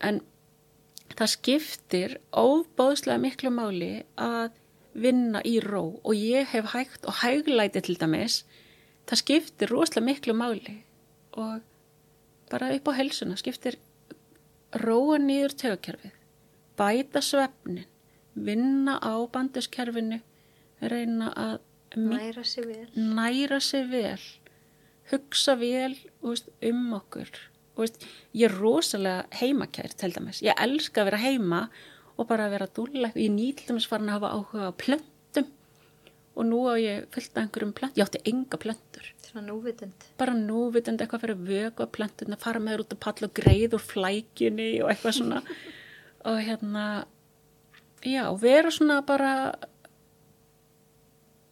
En það skiptir óbóðslega miklu máli að vinna í ró og ég hef hægt og hæglæti til dæmis. Það skiptir rosalega miklu máli og bara upp á helsuna skiptir róa nýður tögakerfið, bæta svefnin, vinna á banduskerfinu, reyna að Næra sér vel. næra sig vel hugsa vel um okkur veist, ég er rosalega heimakær til dæmis, ég elska að vera heima og bara að vera dúlla. Ég nýt til dæmis farin að hafa áhuga á plöntum. Og nú á ég fullt af einhverjum plöntum, ég átti enga plöntur. Núvitund. bara núvitandi eitthvað fyrir að vöku að plönturna, fara með þér út að palla og greið úr flækjunni og eitthvað svona. Og hérna já, vera svona bara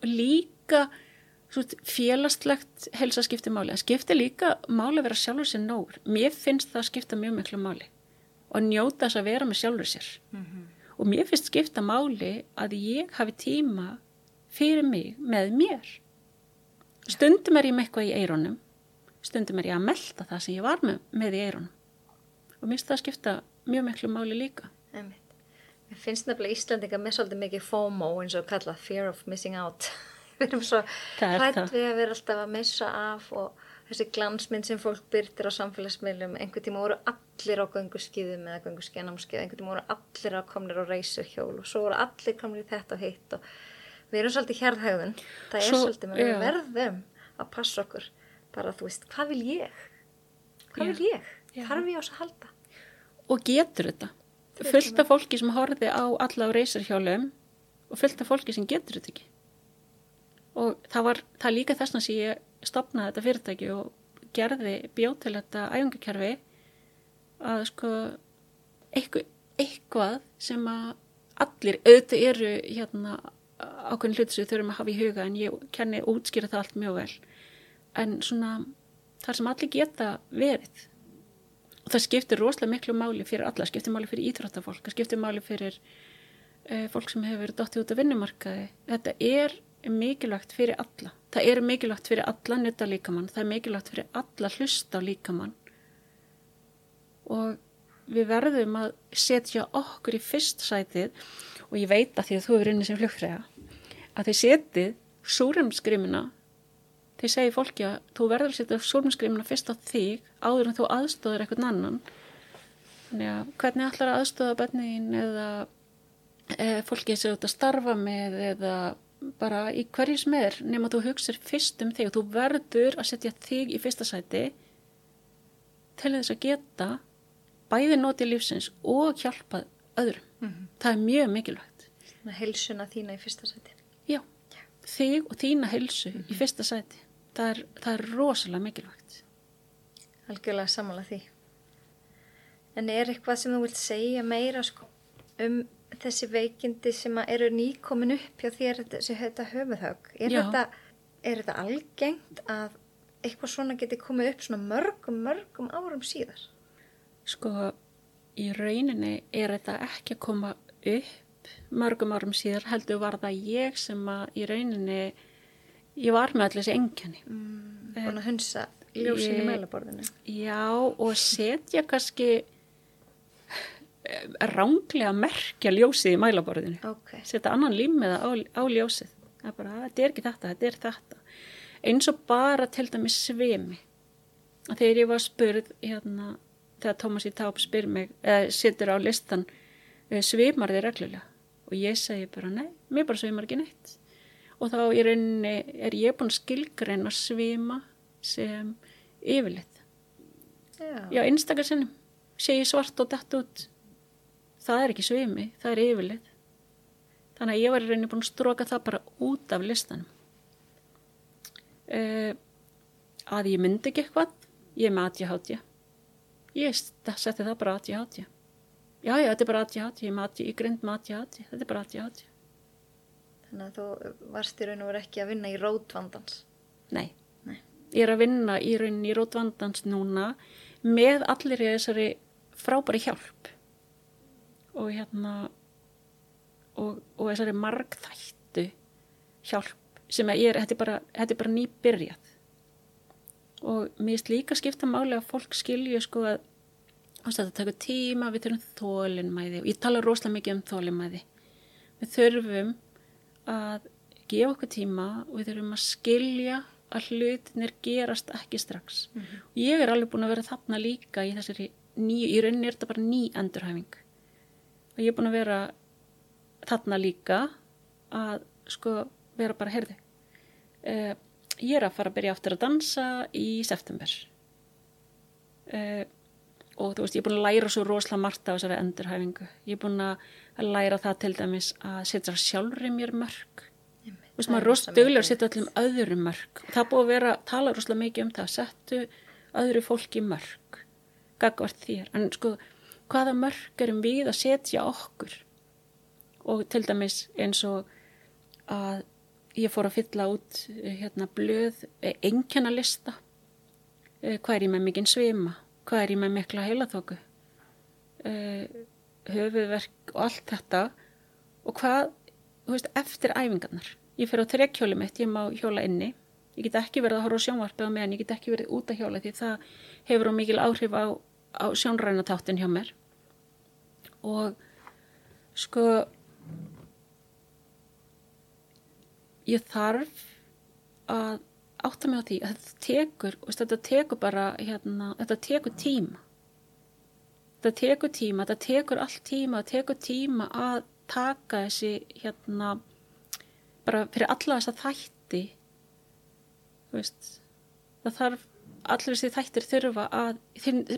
líka svo, félastlegt helsa skipti máli, það skipti líka máli að vera sjálfur sér nógur. Mér finnst það skipta mjög miklu máli og njóta þess að vera með sjálfur sér. Og mér finnst skipta máli að ég hafi tíma fyrir mig með mér. Stundum er ég með eitthvað í eironum stundum er ég að melda það sem ég var með, með í eironum og mér finnst það skipta mjög miklu máli líka. Einmitt. Mér finnst nefnilega Íslandinga með svolítið mikið FOMO eins og kallað Fear of Missing Out. Við erum svo er hrætt við að vera alltaf að missa af og þessi glansmynd sem fólk byrtir á samfélagsmiðlum. Einhvern tíma voru allir á gönguskýðum eða gönguskennamskýð, einhvern tíma voru allir á komnir á reysuhjól og svo voru allir komnir í þetta og hitt og við erum svolítið hérðhægðun. Það er Svo- svolítið, menn við já. verðum að passa okkur. Bara þú veist, hvað vil ég? Hvað Já. vil ég? Já. Þarf ég á þess að halda? og getur þetta fullt af fólki sem horfði á alla á reysarhjólum og fullt af fólki sem getur þetta ekki og það var það líka þessna sem ég stopnaði þetta fyrirtæki og gerði bjóð til þetta æfingakerfi að sko eitthvað, eitthvað sem að allir auðvitað eru hérna ákveðin hluti sem við þurfum að hafa í huga en ég kenni útskýra það allt mjög vel en svona þar sem allir geta verið og það skiptir rosalega miklu máli fyrir alla, skiptir máli fyrir íþróttafólk, skiptir máli fyrir uh, fólk sem hefur dottið út af vinnumarkaði. Þetta er mikilvægt fyrir alla. Það er mikilvægt fyrir alla nutta líkamann, það er mikilvægt fyrir alla hlusta líkamann og við verðum að setja okkur í fyrst sætið og ég veit að því að þú er inni sem flugfræða að þið setið súrumskrimina þið segir fólki að þú verður að setja súrumskrimina fyrst á þig áður en þú aðstóður eitthvað annan þannig að hvernig að aðstóða bönniðin eða e, fólki sem þú ert að starfa með eða bara í hverju sem er nema þú hugsir fyrst um þig og þú verður að setja þig í fyrsta sæti til þess að geta bæði notið lífsins og hjálpa öðrum. Mhm. Það er mjög mikilvægt. Svona heilsuna þína í fyrsta sæti. Já, þig og þína helsu í fyrsta sæti. Það er, það er rosalega mikilvægt. Algjörlega samanlega því. En er eitthvað sem þú vilt segja meira sko, um þessi veikindi sem eru nýkomin upp hjá þér þessi þetta höfuðhögg? Er þetta er þetta algengt að eitthvað svona geti komið upp svona mörgum, mörgum árum síðar? Sko, í rauninni er þetta ekki að koma upp mörgum árum síðar heldur var það ég sem að í rauninni ég var með allir þessi engjarni. Mm, búin að hunsa ljósin í mælaborðinu. Já, og setja kannski ránglega merkja ljósið í mælaborðinu. Ok. Setja annan límiða á, á ljósið. Það er bara, þetta er ekki þetta, þetta er þetta. Eins og bara til dæmis svimi. Að Þegar ég var spurð, hérna, þegar Tómas í Táp spyr mig, eða setur á listan, eh, svimar þið reglulega? Og ég segi bara, nei, mér bara svimar ekki neitt. Og þá í rauninni er ég búin að skilgreina svima sem yfirleitt. Já. Já, einstakar sinnum sé ég svart og dætt út. Það er ekki svimi, það er yfirlið. Þannig að ég var í rauninni búin að stróka það bara út af listanum. Uh, að ég myndi ekki eitthvað, ég er með ADHD. Ég setti það bara ADHD. Já, já, þetta er bara ADHD, ég með ADHD, ég grind með ADHD, þetta er bara ADHD. Þannig að þú varst í raun og verið ekki að vinna í rótvandans. Nei. Nei. Ég er að vinna í rauninni í rótvandans núna með allir í þessari frábæri hjálp og hérna og, og þessari margþættu hjálp sem að ég er, þetta er bara, þetta er bara nýbyrjað. Og mér finnst líka skipta máli að fólk skilju sko að þetta tekur tíma, við þurfum þólinmæði og ég tala rosalega mikið um þólinmæði við þurfum að gefa okkur tíma og við þurfum að skilja að hlutinir gerast ekki strax. Og ég er alveg búin að vera þarna líka í þessari ný, í rauninni er þetta bara ný endurhæfing og ég er búin að vera þarna líka að sko vera bara herði uh, ég er að fara að byrja aftur að dansa í september. Uh, og þú veist, ég er búin að læra svo rosalega margt á þessari endurhæfingu. Ég er búin að að læra það til dæmis að setja sjálfri mér mörg þú veist, maður er rosalega duglega að setja öllum öðrum mörg það búið að vera, tala rosalega mikið um það settu öðru fólki mörg gagvart þér. En sko, hvaða mörg erum við að setja okkur? Og til dæmis eins og að ég fór að fylla út eh, hérna blöð engjana hvað er ég með mikinn svima? Hvað er ég með mikla heilaþóku höfuðverk og allt þetta. Og hvað, þú veist, eftir æfingarnar. Ég fyrir á trekkjóli mitt, ég má hjóla inni. Ég get ekki verið að horfa á sjónvarpið á meðan ég get ekki verið út að hjóla því það hefur á mikil áhrif á, á sjónrænatáttin hjá mér og sko ég þarf að átta mig á því að þetta tekur, veist, þetta tekur bara hérna, þetta tekur tíma. Þetta tekur tíma þetta tekur allt tíma, þetta tekur tíma að taka þessi hérna bara fyrir alla þessa þætti þú veist. Það þarf, allir þessi þættir þurfa að,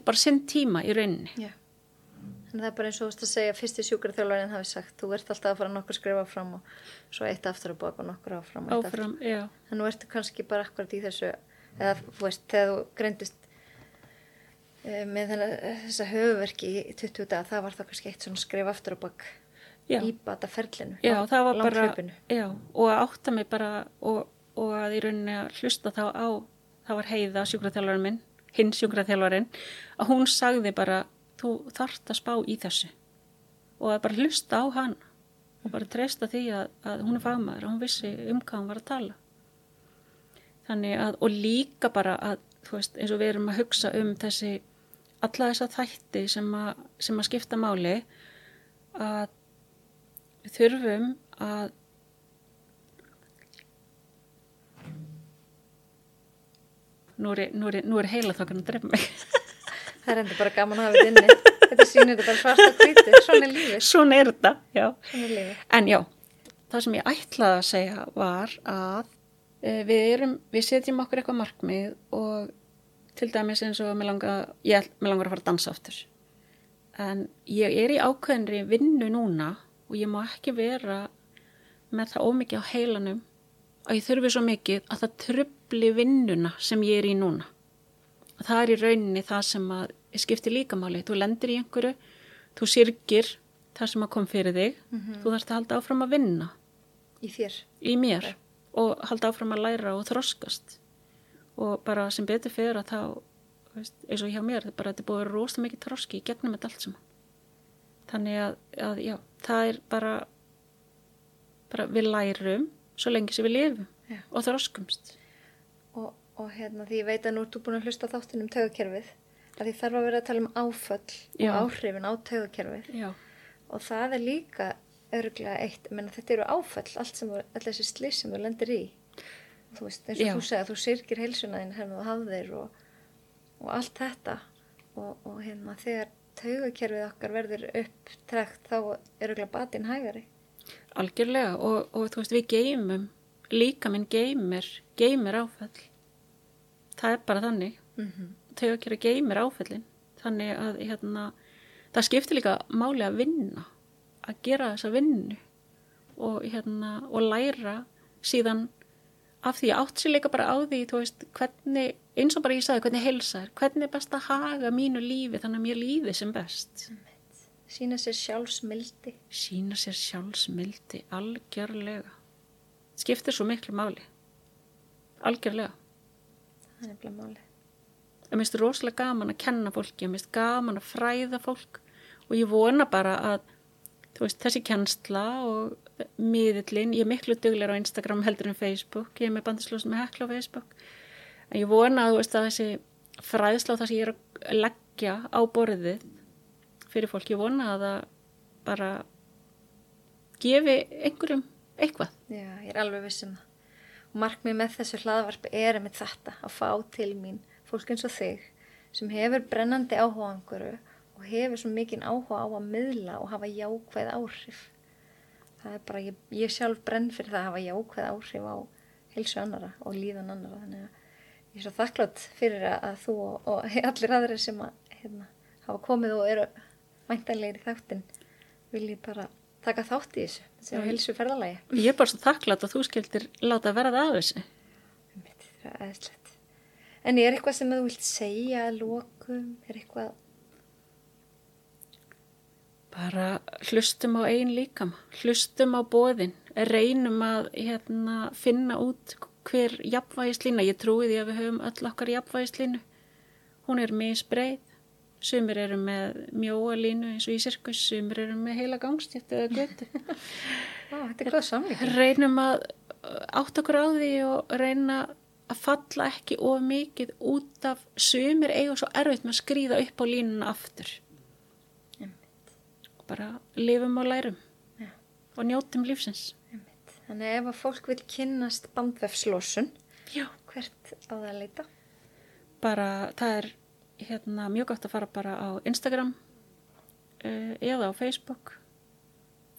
bara sinn tíma í rauninni. Já. En það er bara eins og þú veist að segja fyrsti sjúkarþjálfarinn hafi sagt þú ert alltaf að fara nokkur skrifa fram og svo eitt aftur að bóka og nokkur áfram. og áfram, já, En nú ertu kannski bara akkurat í þessu, eða þú veist, þegar þú greindist uh, með þennan, þessa höfuverki í 20 daga, það var það kannski eitt svona skrif aftur á bak já. í bataferlinu. Já, það var bara, langhlaupinu. já, og að átta mig bara og, og að í rauninni að hlusta þá á, það var heiða sjúkraþjálfarinn minn, hinn sjúkraþjálfarinn, að hún sagði bara, þú þarft að spá í þessu og að bara hlusta á hann og bara treysta því að, að hún er fagmaður og hún vissi um hvað hann var að tala. Þannig að, og líka bara að, þú veist, eins og við erum að hugsa um þessi, alla þessa þætti sem að, sem að skipta máli, að þurfum að nú er, er, er heila þokkar að drefa mig Það er endur bara gaman að hafa þetta inni. Þetta sýnir þetta bara svart og hvítið. Svona er lífið. svona er þetta já. Er en já, það sem ég ætlaði að segja var að e, við, erum, við setjum okkur eitthvað markmið og til dæmis eins og mér langar, ég, mér langar að fara að dansa aftur en ég er í ákveðinri vinnu núna og ég má ekki vera með það ómikið á heilanum að ég þurfi svo mikið að það trubli vinnuna sem ég er í núna það er í rauninni það sem að skiptir líkamáli, þú lendir í einhverju þú syrgir það sem að kom fyrir þig. Þú þarfst að halda áfram að vinna. Í þér. í mér. Og halda áfram að læra og þroskast. Og bara sem betur fyrir að þá veist, eins og hjá mér, bara þetta er búið rosalega mikið þroski í gegnum þetta allt saman. Þannig að, að já, það er bara, bara við lærum svo lengi sem við lifum Já. og þroskumst. Og, og hérna því ég veit að nú ertu búin að hlusta á þáttunum taugakerfið að því þarf að vera að tala um áföll Já. og áhrifin á taugakerfið. Já, og það er líka örgulega eitt, menn þetta eru áföll allt sem, öll þessi slis sem þú lendir í. Og þú veist, eins og Já. þú segir þú syrkir heilsuna þín hérna og hafðir og, og allt þetta. Og, og hérna þegar taugakerfið okkar verður upptrekt þá er örgulega batinn hægari. Algjörlega. Og, og þú veist við geymum líka minn geymir geymir áfall það er bara þannig. Mm -hmm. þau að gera geymir áfallin þannig að hérna, það skiptir líka máli að vinna að gera þessa vinnu og, hérna, og læra síðan af því að átt sér líka bara á því veist, hvernig, eins og bara ég sagði hvernig heilsa er, hvernig er best að haga mínu lífi þannig að mér lífi sem best. Sína sér sjálfsmildi. Sína sér sjálfsmildi algjörlega. Skiptir svo miklu máli. Algjörlega það er nefnilega máli Mér finnst rosalega gaman að kenna fólki, mér finnst gaman að fræða fólk og ég vona bara að veist, þessi kennsla og miðillin, ég er miklu duglegur á Instagram heldur en Facebook, ég er með bandislóðs með hekla á Facebook, en ég vona að, veist, að þessi fræðsla og það sem ég er að leggja á borðið fyrir fólk, ég vona að það bara gefi einhverjum eitthvað. Já, ég er alveg viss um það. Markmið með þessu hlaðvarpi er með þetta, að fá til mín fólk eins og þig sem hefur brennandi áhuga einhverju og hefur svo mikinn áhuga á að miðla og hafa jákvæð áhrif. Það er bara, ég, ég sjálf brenn fyrir það að hafa jákvæð áhrif á heilsu annara og líðan annara. Þannig að ég er svo þakklátt fyrir að, þú og, og allir aðrir sem að hérna, hafa komið og eru væntanlegir í þáttin viljið bara taka þátt í þessu, þessu Já. heilsu ferðalagi. Ég er bara svo þakklátt að þú skildir láta verða að þessu. En er eitthvað sem þú vilt segja að lokum? Er eitthvað... bara hlustum á einn líkama, hlustum á bóðin, reynum að hérna, finna út hver jafnvægislína, ég trúi því að við höfum öll okkar jafnvægislínu, hún er misbreið, sumir eru með mjóa línu eins og í sirkus, sumir eru með heila gangstjættu eða götu. Á, þetta er hvað samlík. reynum að uh, átt okkur á því og reyna að falla ekki of mikið út af sumir eiga svo erfitt með að skrýða upp á línuna aftur. Og bara lifum og lærum Já. og njótum lífsins. Þannig ef að fólk vil kynnast bandvefslósun, Já. hvert á það að leita? Bara það er hérna, mjög gott að fara bara á Instagram uh, eða á Facebook.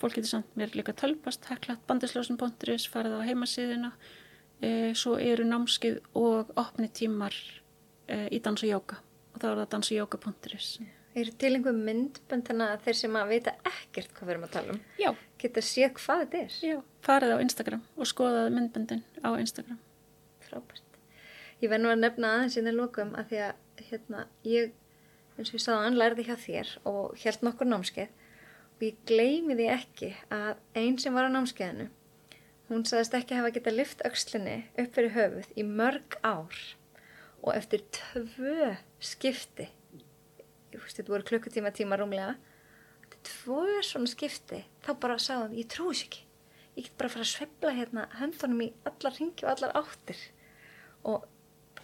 Fólk getur samt mér líka tölpast, heklat bandislósun.is, farið á heimasíðina. Uh, svo eru námskið og opni tímar uh, í dans og jóka og þá er það dansujóka.is. Er til einhver myndbönd þannig að þeir sem að vita ekkert hvað við erum að tala um Já. geta séð hvað þetta er? Já, farið á Instagram og skoðað myndböndin á Instagram. Frábært. Ég verð nú að nefna aðeins inn að lokum að því að hérna, ég, eins og ég sagði hann, lærði hjá þér og held nokkur námskeið. Og ég gleymi því ekki að einn sem var á námskeiðinu, hún sagðist ekki hafa getað lift öxlinni upp fyrir höfuð í mörg ár. Og eftir tvö skipti, ég veist þetta voru klukkutíma tíma rúmlega, eftir tvö svona skipti, þá bara hann, ég trúi þess ekki, ég get bara að fara að svepla hérna höndunum í allar ringi og allar áttir. Og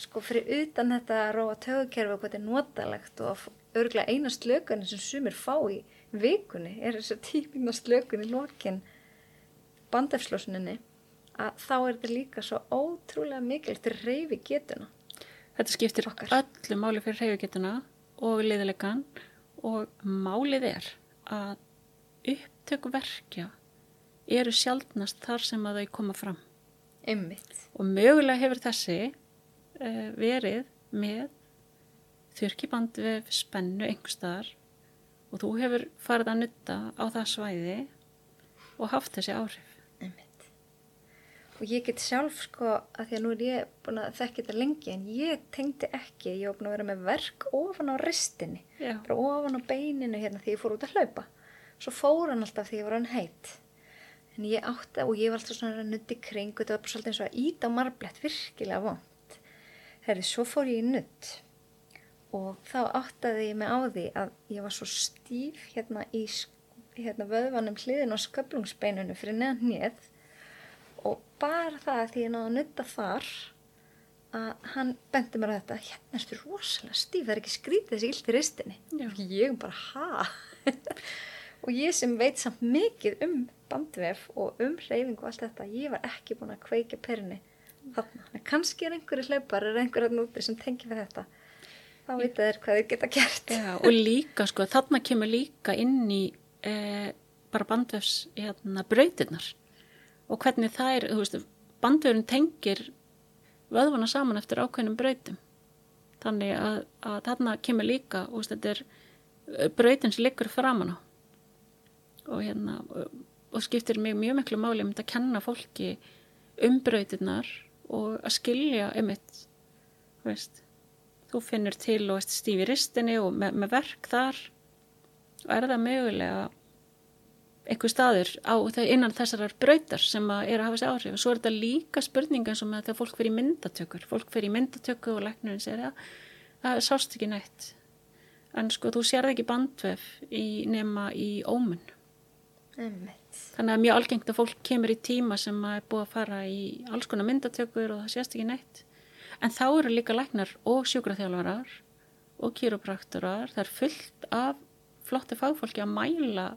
sko fyrir utan þetta að róa tögukerfi og hvað þetta er notalegt og örgulega eina slökunni sem sumir fá í vikunni er þess að tímina slökunni í lokin bandefslósuninni að þá er þetta líka svo ótrúlega mikilvægt til reyfi getuna. Þetta skiptir Okkar. öllu máli fyrir hreyfugetuna og liðilegan og málið er að upptökuverkja eru sjaldnast þar sem að þau koma fram. Einmitt. Og mögulega hefur þessi verið með þurkiband við spennu einhverstaðar og þú hefur farið að nutta á það svæði og haft þessi áhrif. Einmitt. Og ég get sjálf sko að því að nú er ég búin að þekki þetta lengi en ég tengdi ekki, ég var búin að vera með verk ofan á ristinni. Já. bara ofan á beininu hérna því ég fór út að hlaupa svo fór hann alltaf því ég var hann heitt en ég átti og ég var alltaf svona að nutti kring og þetta var bara svolítið eins og að íta marblett virkilega vond herri, svo fór ég í nutt og þá áttaði ég mig á því að ég var svo stíf hérna í hérna, vöðvanum hliðin og sköplungsbeinunum fyrir neðan hnið og bara það að því ég náðu að nutta þar að hann bendi mér á þetta hérna erstu rosalega stíf, það er ekki skrítið þessi illt í ristinni. Og ég bara ha? Og ég sem veit samt mikið um bandvef og um reyfingu og allt þetta, ég var ekki búin að kveika perni þarna, kannski er einhverju hlaupar er einhverju núti sem tengi við þetta? Þá veit það er hvað þau geta gert. Já, og líka sko, þarna kemur líka inn í eh, bara bandvefs hérna, brautinnar og hvernig það er, þú veist, bandvefurinn tengir vöðvana saman eftir ákveðnum brautum. Þannig að, að þarna kemur líka og þetta er eh, brautin sem liggur framan á. Og hérna og skiptir mig mjög miklu máli um þetta að kenna fólki um brautinnar og að skilja eitt veist þú finnur til og veist stífi ristinni og með, með verk þar og er það mögulega einhver staður á innan þessarar brautar sem að er að hafa þessi áhrif? Og svo er þetta líka spurninga eins og með þegar fólk fyrir myndatökur. Fólk fyrir myndatöku og læknurinn segir að það sást ekki nætt en sko þú sérði ekki bandvef í nema í ómun Einmitt. Þannig að mjög algengt að fólk kemur í tíma sem er búið að fara í alls konar myndatökur og það sést ekki neitt. En þá eru líka læknar og sjúkraþjálfarar og kýrópraktorar það er fullt af flotti fagfólki að mæla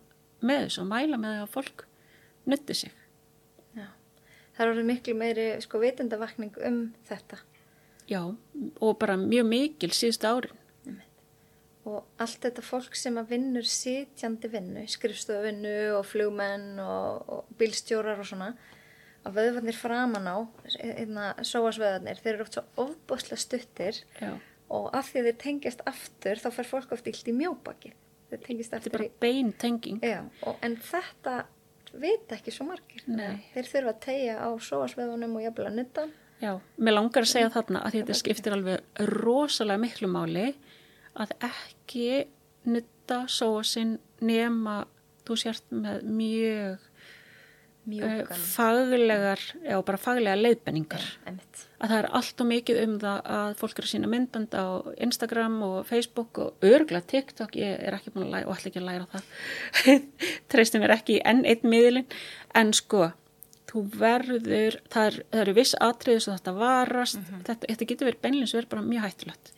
með þessu og mæla með það að fólk nutti sig. Já, það eru miklu meiri sko vitendavakning um þetta. Já, og bara mjög mikil síðust árin og allt þetta fólk sem að vinnur sitjandi vinnu, skrifstofinnu og flugmenn og, og bílstjórar og svona að vöðvarnir framan á einna sóasvöðarnir, þeir eru oft svo ofbosla stuttir Já. og af því að þeir tengjast aftur þá fær fólk oft illt í mjóbaki. Þeir tengjast aftur þetta er bara bein tenging. Já, og, en þetta veit ekki svo margir. Nei. þeir þurfa að tegja á sóasvöðunum og jafnvel að nutta Já, mér langar að segja þarna að þetta skiptir alveg rosalega miklu máli að ekki nutta sóasinn nema þú sért með mjög uh, faglegar já, bara faglega leiðbenningar ja, að það er allt og mikið um það að fólk eru að sína myndband á Instagram og Facebook og örgla TikTok. Ég er ekki búin að læra og ætla ekki að læra það. Treystum mér ekki enn einn miðlin en sko þú verður, það, er, eru viss atriðis og þetta varast, mm -hmm. þetta, þetta getur verið beinleins verið bara mjög hættilegt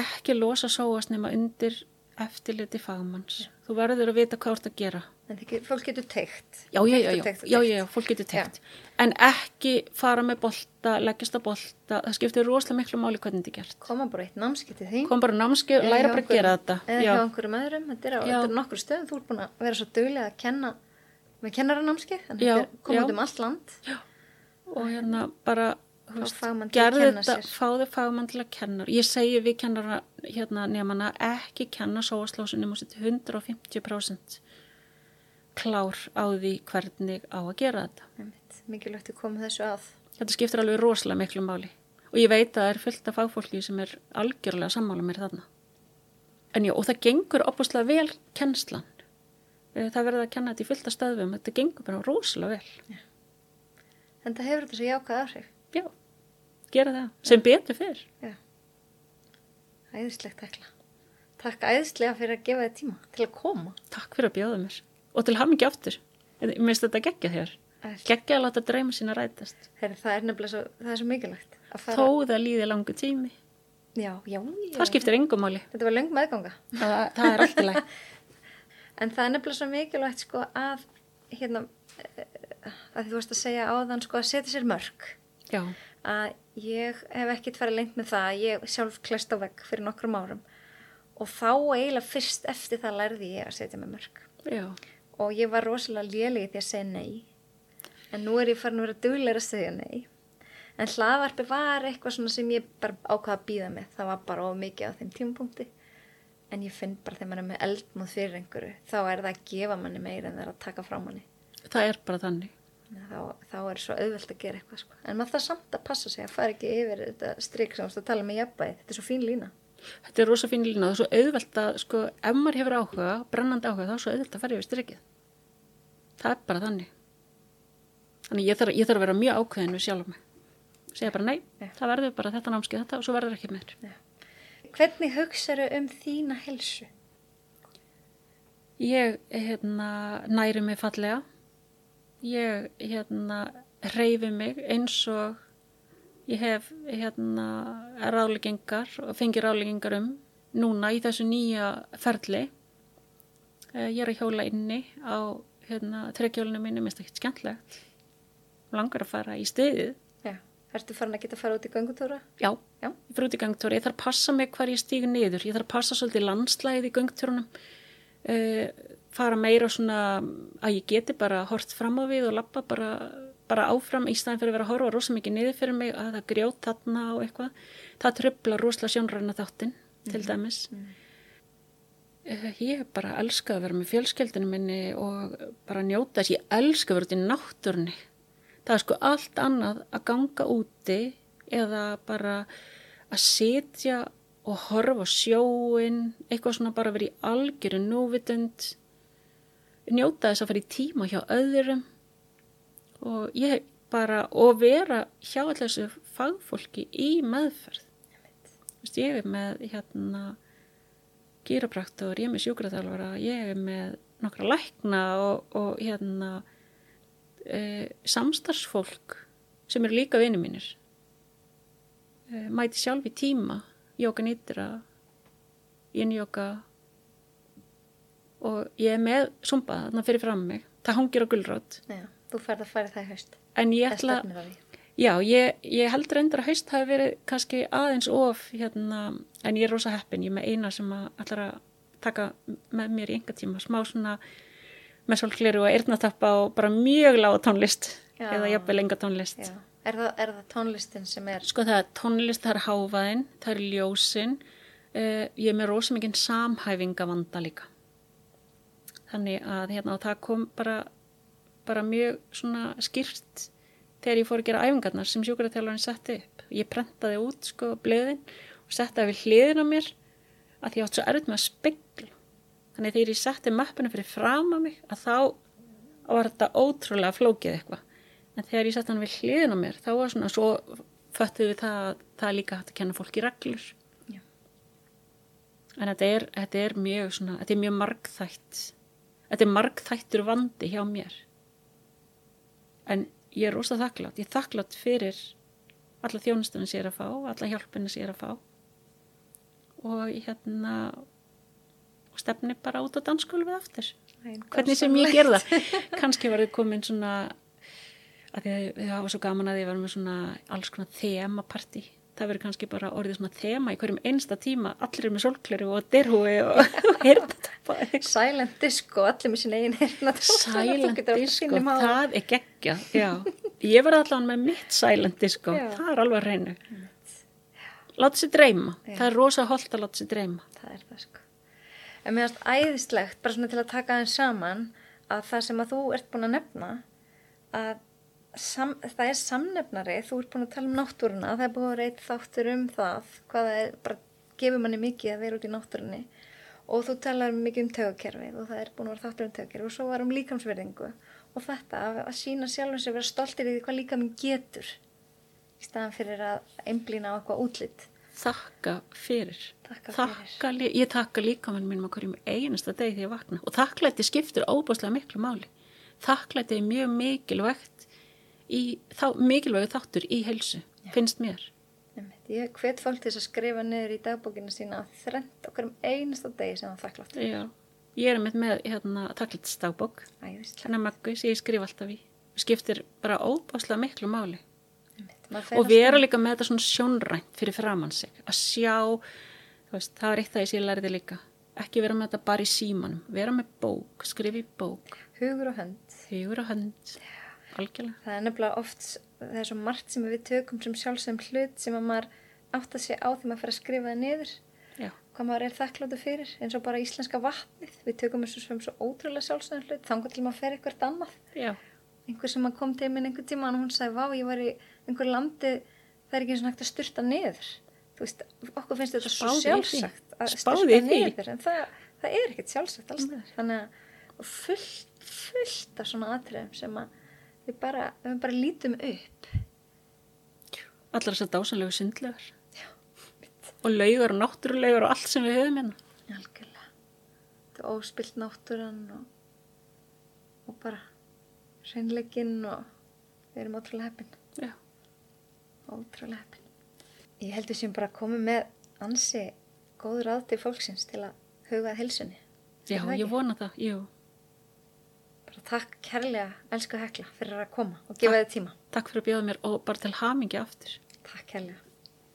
ekki losa sóast nema undir eftirliti fagmanns. Ja. Þú verður að vita hvað þú ert að gera. En ekki, fólk getur teikt. Já, já, já, já, já, já, fólk getur teikt. En ekki fara með bolta, leggjast að bolta, það skiptir rosalega miklu máli hvernig þetta er gert. Koma bara eitt námski til því. Koma bara námski og læra bara að gera þetta. Eða hjá einhverjum öðrum, þetta er á þetta er nokkur stöðum, þú ert búin að vera svo dögulega að kenna með kennaranámski, þannig að þetta er komið um allt land. Já, og hérna bara gerðu þetta, fáðu fagmann til að kenna. Ég segi við kennara hérna nefnana ekki kenna sóaslósun um 150% klár á því hvernig á að gera þetta. Mikilvægt að koma þessu að. Þetta skiptir alveg rosalega miklu máli. Og ég veit að það er fullt af fagfólki sem er algjörlega sammála mér þarna. En já, og það gengur opuslega vel kennslan. Eh, það verður að kenna þetta í fullta stöðum þetta gengur bara rosalega vel. Já. en það hefur þetta svo jákað áhrif. Já gera það, sem betur fyrr Já. Æðislegt takla Takk æðislega fyrir að gefa þið tíma til að koma. Takk fyrir að bjóða mér. Og til hafa mikið aftur Mér finnst þetta geggja þér. Geggja að láta dreyma sína rætast. Heri, Það er nefnilega svo, það er svo mikilvægt fara... Þó það líði langu tími. Já, já, Það skiptir engum máli. Þetta var leng meðganga. Það, það er alltaf læg En það er nefnilega svo mikilvægt sko að hérna að þú veist að segja áðan sko að setja sér mörg Já. Að ég hef ekkert farið lengt með það að ég sjálf klæst á vegg fyrir nokkrum árum. Og þá eiginlega fyrst eftir það lærði ég að setja með mörg Já. og ég var rosalega lélega því að segja nei. En nú er ég farin að vera dugleira að segja nei. En hlaðvarpi var eitthvað svona sem ég bara ákvaða að býða með. Það var bara of mikið á þeim tímapunkti. En ég finn bara þegar maður er með eldmóð fyrir einhverju þá er það að gefa manni meira en það er að taka frá manni. Það er bara þannig þá, þá er svo auðvelt að gera eitthvað sko. en maður það samt að passa sig að fara ekki yfir þetta stryk sem þú tala með jafnbæði þetta er svo fín lína þetta er rosa fín lína það er svo auðvelt að sko, ef maður hefur áhuga, brennandi áhuga þá er svo auðvelt að fara yfir strykið það er bara þannig Þannig ég þarf, ég þarf að vera mjög ákveðin við sjálf mig. Segja bara nei, Já. það verður bara þetta námskeið þetta og svo verður ekki meir. Hvernig hugsaðu um þína helsu? Ég hérna, næri mig fallega. Ég hérna, reyfi mig eins og ég hef hérna, ráleggingar og fengi ráleggingar um núna í þessu nýja ferli. Eh, Ég er að hjóla inni á hérna, trekjólinu mínu, minnst ekki skemmtlegt. Langar að fara í stiðið. Já. Ertu farin að geta að fara út í göngutúra? Já, Já. ég fyrir út í gangtúra. Ég þarf að passa mig hvar ég stíg niður. Ég þarf að passa svolítið landslæðið í gangtúrunum. Uh, fara meira svona að ég geti bara hort fram á við og lappa bara, bara áfram í staðin fyrir að vera að horfa rosa mikið niður fyrir mig að það grjót þarna og eitthvað. Það tröfla rosalega sjónræna þáttinn til dæmis. Uh, ég bara elska að vera með fjölskeldinu minni og bara njóta þess. Ég elska að vera út í náttúrunni. Það er sko allt annað að ganga úti eða bara að sitja og horfa á sjóin, eitthvað svona bara vera í algjöru núvitund, njóta þess að fara í tíma hjá öðrum og ég bara, og vera hjá allir þessu fagfólki í meðferð. Þú veist, ég er með hérna gýrapraktor, ég er með sjúkraþjálfara, ég er með nokkra lækna og, og hérna e, samstarfsfólk sem eru líka vinni mínir. E, mæti sjálf í tíma, jóka nýttra, innjóka og ég er með sumba þarna fyrir fram mig. Það hangir á gulrót. Já. Þú ferð að fara það haust. En ég ætla, já, ég, ég heldur endur að haust hafi verið kannski aðeins of, hérna, en ég er rosa heppin, ég er með eina sem ætlar að taka með mér í enga tíma, smá svona með svolkleru og eyrnatappa og bara mjög lága tónlist Já. eða jafnvel enga tónlist. Já. Er það, er það tónlistin sem er... Sko það er tónlist, það er háfaðin, það er ljósin, uh, ég er með rosa mikinn samhæfingavanda líka. Þannig að hérna, og það kom bara, bara mjög svona skýrt þegar ég fór að gera æfingarnar sem sjúkraþjálfarinn setti upp. Ég prentaði út sko bleðin og setti það við hliðin á mér að því ég átt svo erfitt með að spegla. Þannig þegar ég setti möppuna fyrir fram að mig að þá var þetta ótrúlega flókið eitthvað. En þegar ég setti hann við hliðin á mér þá var svona svo föttuð við það að það líka hægt að kenna fólki reglur. Já. En þetta er, þetta er mjög svona, þetta er mjög margþætt. Þetta er margþættur vandi hjá mér. En ég er rosa þakklátt. Ég er þakklátt fyrir alla þjónustunum sér að fá, alla hjálpinu sér að fá. Og hérna, og stefni bara út á dansskólfið aftur. Hvernig sem ég gerða. Kannski var þið komin svona, að við hafa svo gaman að að vera með svona alls konar þemapartí. Það verður kannski bara orðið svona þema í hverjum einsta tíma. Allir er með sólkleru og derhúi og heyrnatappa. Silent disco, allir með sín eigin hérna. Silent disco, það er geggja. Já, ég var allan með mitt silent disco. Já. Það er alveg að reynu. Láta sér dreyma. Já. Það er rosa holdt að láta sér dreyma. Það er það sko. En mér finnst æðislegt, bara svona til að taka aðeins saman, að það sem að þú ert búin að nefna, að sam, það er samnefnari, þú ert búin að tala um náttúruna, það er búin að eitt þáttur um það, hvað það er, bara gefur manni mikið að vera út í náttúrunni og þú talar mikið um tögakerfið og það er búin að vera þáttur um tögakerfið og svo var um líkamsverðingu og þetta að, að sína sjálfum sér vera stoltir í því hvað líkaminn getur í staðan fyrir að einblýna á eitthvað útlitt. Þakka fyrir. Þakka fyrir. Þakka, lí- ég þakka líkamann mínum að hverjum einasta degi þegar ég vakna og þakklæti skiptir óbúslega miklu máli. Þakklæti er mjög mikilvægt í, þá, mikilvægu þáttur í heilsu, finnst mér. Ég hvet fólk til þess að skrifa niður í dagbókina sína að þrend okkur um einasta degi sem það þakklátt. Já, ég er með með hérna, þakklætisdagbók, Æðislega. hennar möggu sem ég skrif alltaf í. Skiptir bara óbúslega miklu máli. Og vera alltaf- líka með þetta svona sjónrænt fyrir framann sig að sjá, veist, það var eitt það ég lærði líka ekki vera með þetta bara í símanum vera með bók, skrifa í bók Hugur og hönd. hugur og hönd algjörlega, Það er nefnilega oft, það er svo margt sem við tökum sem sjálfsögum hlut sem að maður átt að sé á því maður fyrir að skrifa það niður. já, Hvað maður er þakkláttu fyrir, eins og bara íslenska vatnið. Við tökum þessu sem svo ótrúlega sjálfsögum hlut, þangar til maður fer eitthvað annað. já, einhver sem kom til minn einhver tíma og hún sagði, vá, ég var í einhver landi það er ekki eins og hægt að styrta niður. Þú veist, okkur finnst þetta svo sjálfsagt að styrta niður en það, það er ekkert sjálfsagt alls þar þannig að fullt, fullt af svona atriðum sem að við bara, við bara lítum upp. Allar þessar dásanlegu sundlegar. Og laugar og náttúrulegar og allt sem við höfum hérna. Algjörlega. Þetta er óspilt náttúran og, og bara hreinleikinn og við erum ótrúlega heppin. Já. Ótrúlega heppin. Ég held sem bara komum með ansi góð ráð til fólksins til að hugað hilsunni. Já, ég vona það, jú. Takk kærlega, elsku hekla, fyrir að koma og gefa þið tíma. Takk fyrir að bjóða mér og bara til hamingi aftur. Takk kærlega.